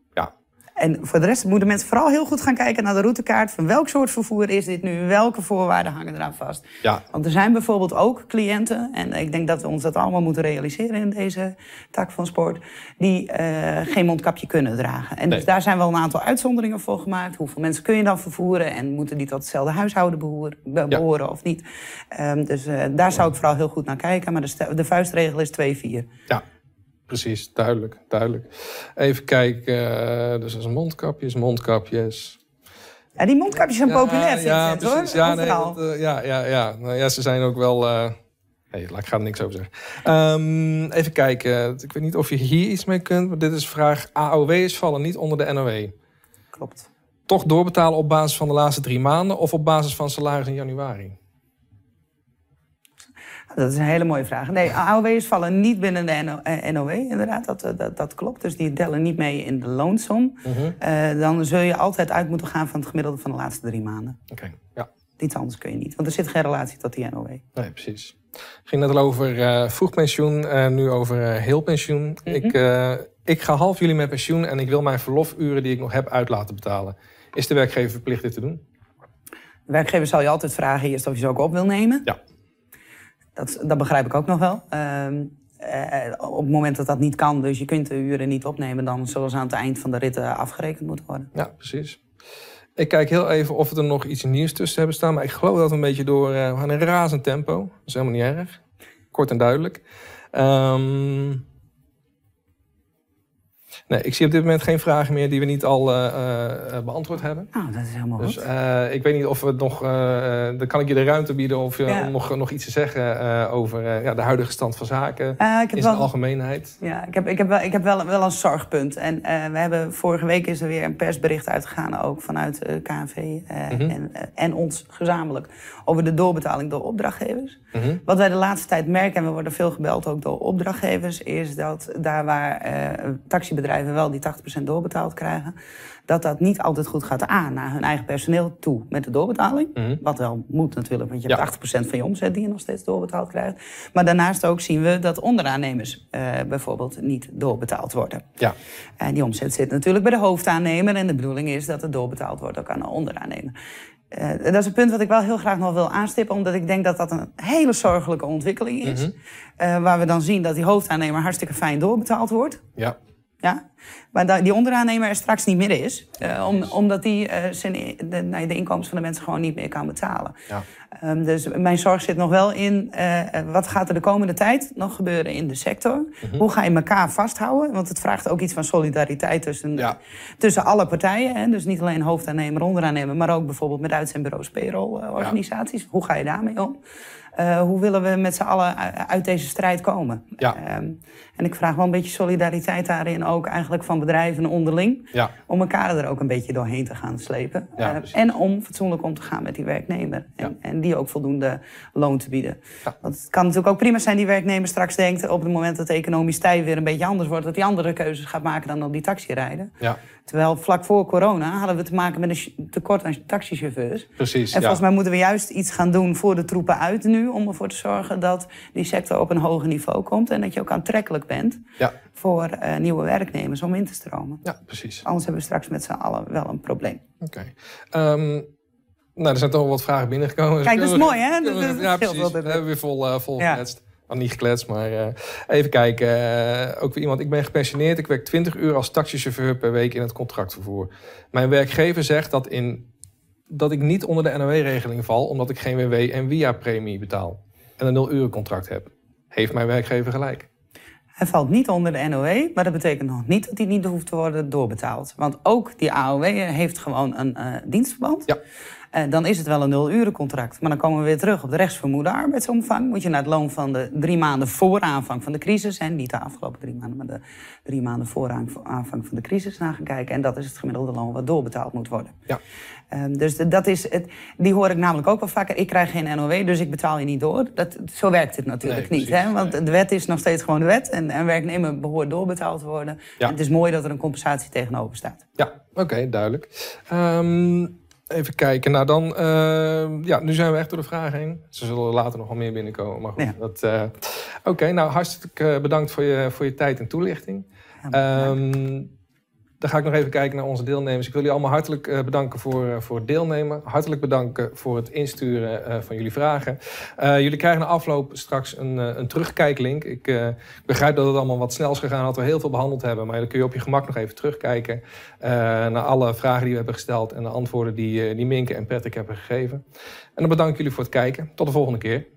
En voor de rest moeten mensen vooral heel goed gaan kijken naar de routekaart. Van welk soort vervoer is dit nu? Welke voorwaarden hangen eraan vast? Ja. Want er zijn bijvoorbeeld ook cliënten, en ik denk dat we ons dat allemaal moeten realiseren in deze tak van sport, die uh, geen mondkapje kunnen dragen. En dus daar zijn wel een aantal uitzonderingen voor gemaakt. Hoeveel mensen kun je dan vervoeren? En moeten die tot hetzelfde huishouden behoren, behoren of niet? Um, dus uh, daar zou ik vooral heel goed naar kijken. Maar de, de vuistregel is 2-4. Ja precies. Duidelijk, duidelijk. Even kijken. Uh, dus als mondkapjes, mondkapjes. Ja, die mondkapjes zijn populair, ja, het, hoor. Ja, nee, dat, uh, ja, ja, ja. Nou, ja, ze zijn ook wel... Uh... Nee, ik ga er niks over zeggen. Um, even kijken. Ik weet niet of je hier iets mee kunt. Maar dit is vraag. AOW's vallen niet onder de NOW. Klopt. Toch doorbetalen op basis van de laatste drie maanden... of op basis van salaris in januari? Dat is een hele mooie vraag. Nee, AOW'ers vallen niet binnen de NOW, eh, inderdaad. Dat, eh, dat, dat, klopt. Dus die tellen niet mee in de loonsom. Mhm. dan zul je altijd uit moeten gaan van het gemiddelde van de laatste drie maanden. Oké, ja. Iets anders kun je niet, want er zit geen relatie tot die NOW. Nee, precies. Het ging net al over uh, vroeg pensioen, uh, nu over heel pensioen. Mhm. ik, ik ga half juli met pensioen en ik wil mijn verlofuren die ik nog heb uit laten betalen. Is de werkgever verplicht dit te doen? De werkgever zal je altijd vragen eerst of je ze ook op wil nemen. Ja. Dat, dat begrijp ik ook nog wel. Eh, op het moment dat dat niet kan, dus je kunt de uren niet opnemen, dan zullen ze aan het eind van de rit afgerekend moeten worden. Ja, precies. Ik kijk heel even of er nog iets nieuws tussen hebben staan, maar ik geloof dat we een beetje door uh, we gaan in razend tempo. Dat is helemaal niet erg. Kort en duidelijk. Um, Nee, ik zie op dit moment geen vragen meer die we niet al uh, uh, beantwoord hebben. Oh, dat is helemaal dus, goed. Uh, ik weet niet of we nog... dan kan ik je de ruimte bieden of, om nog, nog iets te zeggen over ja, de huidige stand van zaken in zijn algemeenheid. Ja, ik heb, ik heb, wel, ik heb wel, wel een zorgpunt. En we hebben vorige week is er weer een persbericht uitgegaan, ook vanuit KNV mhm. en, en ons gezamenlijk, over de doorbetaling door opdrachtgevers. Mhm. Wat wij de laatste tijd merken, en we worden veel gebeld ook door opdrachtgevers, is dat daar waar taxibedrijven bedrijven wel die 80% doorbetaald krijgen, dat dat niet altijd goed gaat aan naar hun eigen personeel toe met de doorbetaling. Mhm. Wat wel moet natuurlijk, want je hebt 80% van je omzet die je nog steeds doorbetaald krijgt. Maar daarnaast ook zien we dat onderaannemers uh, bijvoorbeeld niet doorbetaald worden. Ja. En die omzet zit natuurlijk bij de hoofdaannemer en de bedoeling is dat het doorbetaald wordt ook aan de onderaannemer. Uh, dat is een punt wat ik wel heel graag nog wil aanstippen, omdat ik denk dat dat een hele zorgelijke ontwikkeling is. Mm waar we dan zien dat die hoofdaannemer hartstikke fijn doorbetaald wordt. Ja. Ja? Maar die onderaannemer er straks niet meer is. Uh, om, omdat die uh, zijn, de, nou, de inkomsten van de mensen gewoon niet meer kan betalen. Ja. Um, dus mijn zorg zit nog wel in... Uh, wat gaat er de komende tijd nog gebeuren in de sector? Mm Hoe ga je elkaar vasthouden? Want het vraagt ook iets van solidariteit tussen, ja. tussen alle partijen. Hè? Dus niet alleen hoofdaannemer, onderaannemer... maar ook bijvoorbeeld met uitzendbureaus, payroll-organisaties. Ja. Hoe ga je daarmee om? Uh, hoe willen we met z'n allen uit deze strijd komen? Ja. Um, en ik vraag wel een beetje solidariteit daarin ook eigenlijk van bedrijven onderling. Ja. Om elkaar er ook een beetje doorheen te gaan slepen. Ja, uh, en om fatsoenlijk om te gaan met die werknemer. En, en die ook voldoende loon te bieden. Want het kan natuurlijk ook prima zijn die werknemer straks denkt... op het moment dat de economisch tij weer een beetje anders wordt... dat hij andere keuzes gaat maken dan op die taxi rijden. Ja. Terwijl vlak voor corona hadden we te maken met een tekort aan taxichauffeurs. Precies. En volgens mij moeten we juist iets gaan doen voor de troepen uit nu. Om ervoor te zorgen dat die sector op een hoger niveau komt. En dat je ook aantrekkelijk bent ja. voor uh, nieuwe werknemers om in te stromen. Ja, precies. Anders hebben we straks met z'n allen wel een probleem. Oké. Okay. Um, ehm, nou, er zijn toch wel wat vragen binnengekomen. Kijk, dat is [laughs] mooi, hè? Dat, ja, precies. We hebben weer vol, uh, vol ja. Oh, niet gekletst, maar uh, even kijken. Uh, ook weer iemand. Ik ben gepensioneerd. Ik werk 20 uur als taxichauffeur per week in het contractvervoer. Mijn werkgever zegt dat, in, dat ik niet onder de NOW-regeling val, omdat ik geen WW en WIA-premie betaal en een 0 uren contract heb. Heeft mijn werkgever gelijk? Hij valt niet onder de NOW, maar dat betekent nog niet dat hij niet hoeft te worden doorbetaald. Want ook die AOW heeft gewoon een uh, dienstverband. Ja. Uh, dan is het wel een nul-urencontract. Maar dan komen we weer terug op de rechtsvermoede arbeidsomvang. Moet je naar het loon van de drie maanden voor aanvang van de crisis... en niet de afgelopen drie maanden, maar de drie maanden voor aanvang van de crisis naar gaan kijken. En dat is het gemiddelde loon wat doorbetaald moet worden. Ja. Um, dus dat is het, die hoor ik namelijk ook wel vaker. Ik krijg geen NOW, dus ik betaal je niet door. Dat, zo werkt het natuurlijk niet. hè? Want de wet is nog steeds gewoon de wet. En een werknemer behoort doorbetaald te worden. Ja. het is mooi dat er een compensatie tegenover staat. Ja, oké, duidelijk. Um, Even kijken. Nou, dan. Uh, ja, nu zijn we echt door de vragen heen. Ze zullen later nog wel meer binnenkomen. Maar goed. Dat, uh, Oké, nou hartstikke bedankt voor je, voor je tijd en toelichting. Ja, um, dan ga ik nog even kijken naar onze deelnemers. Ik wil jullie allemaal hartelijk uh, bedanken voor, uh, voor het deelnemen. Hartelijk bedanken voor het insturen uh, van jullie vragen. jullie krijgen na afloop straks een, een terugkijklink. Ik, begrijp dat het allemaal wat snel is gegaan, dat we heel veel behandeld hebben. Maar dan kun je op je gemak nog even terugkijken naar alle vragen die we hebben gesteld en de antwoorden die, die Minke en Patrick hebben gegeven. En dan bedank ik jullie voor het kijken. Tot de volgende keer.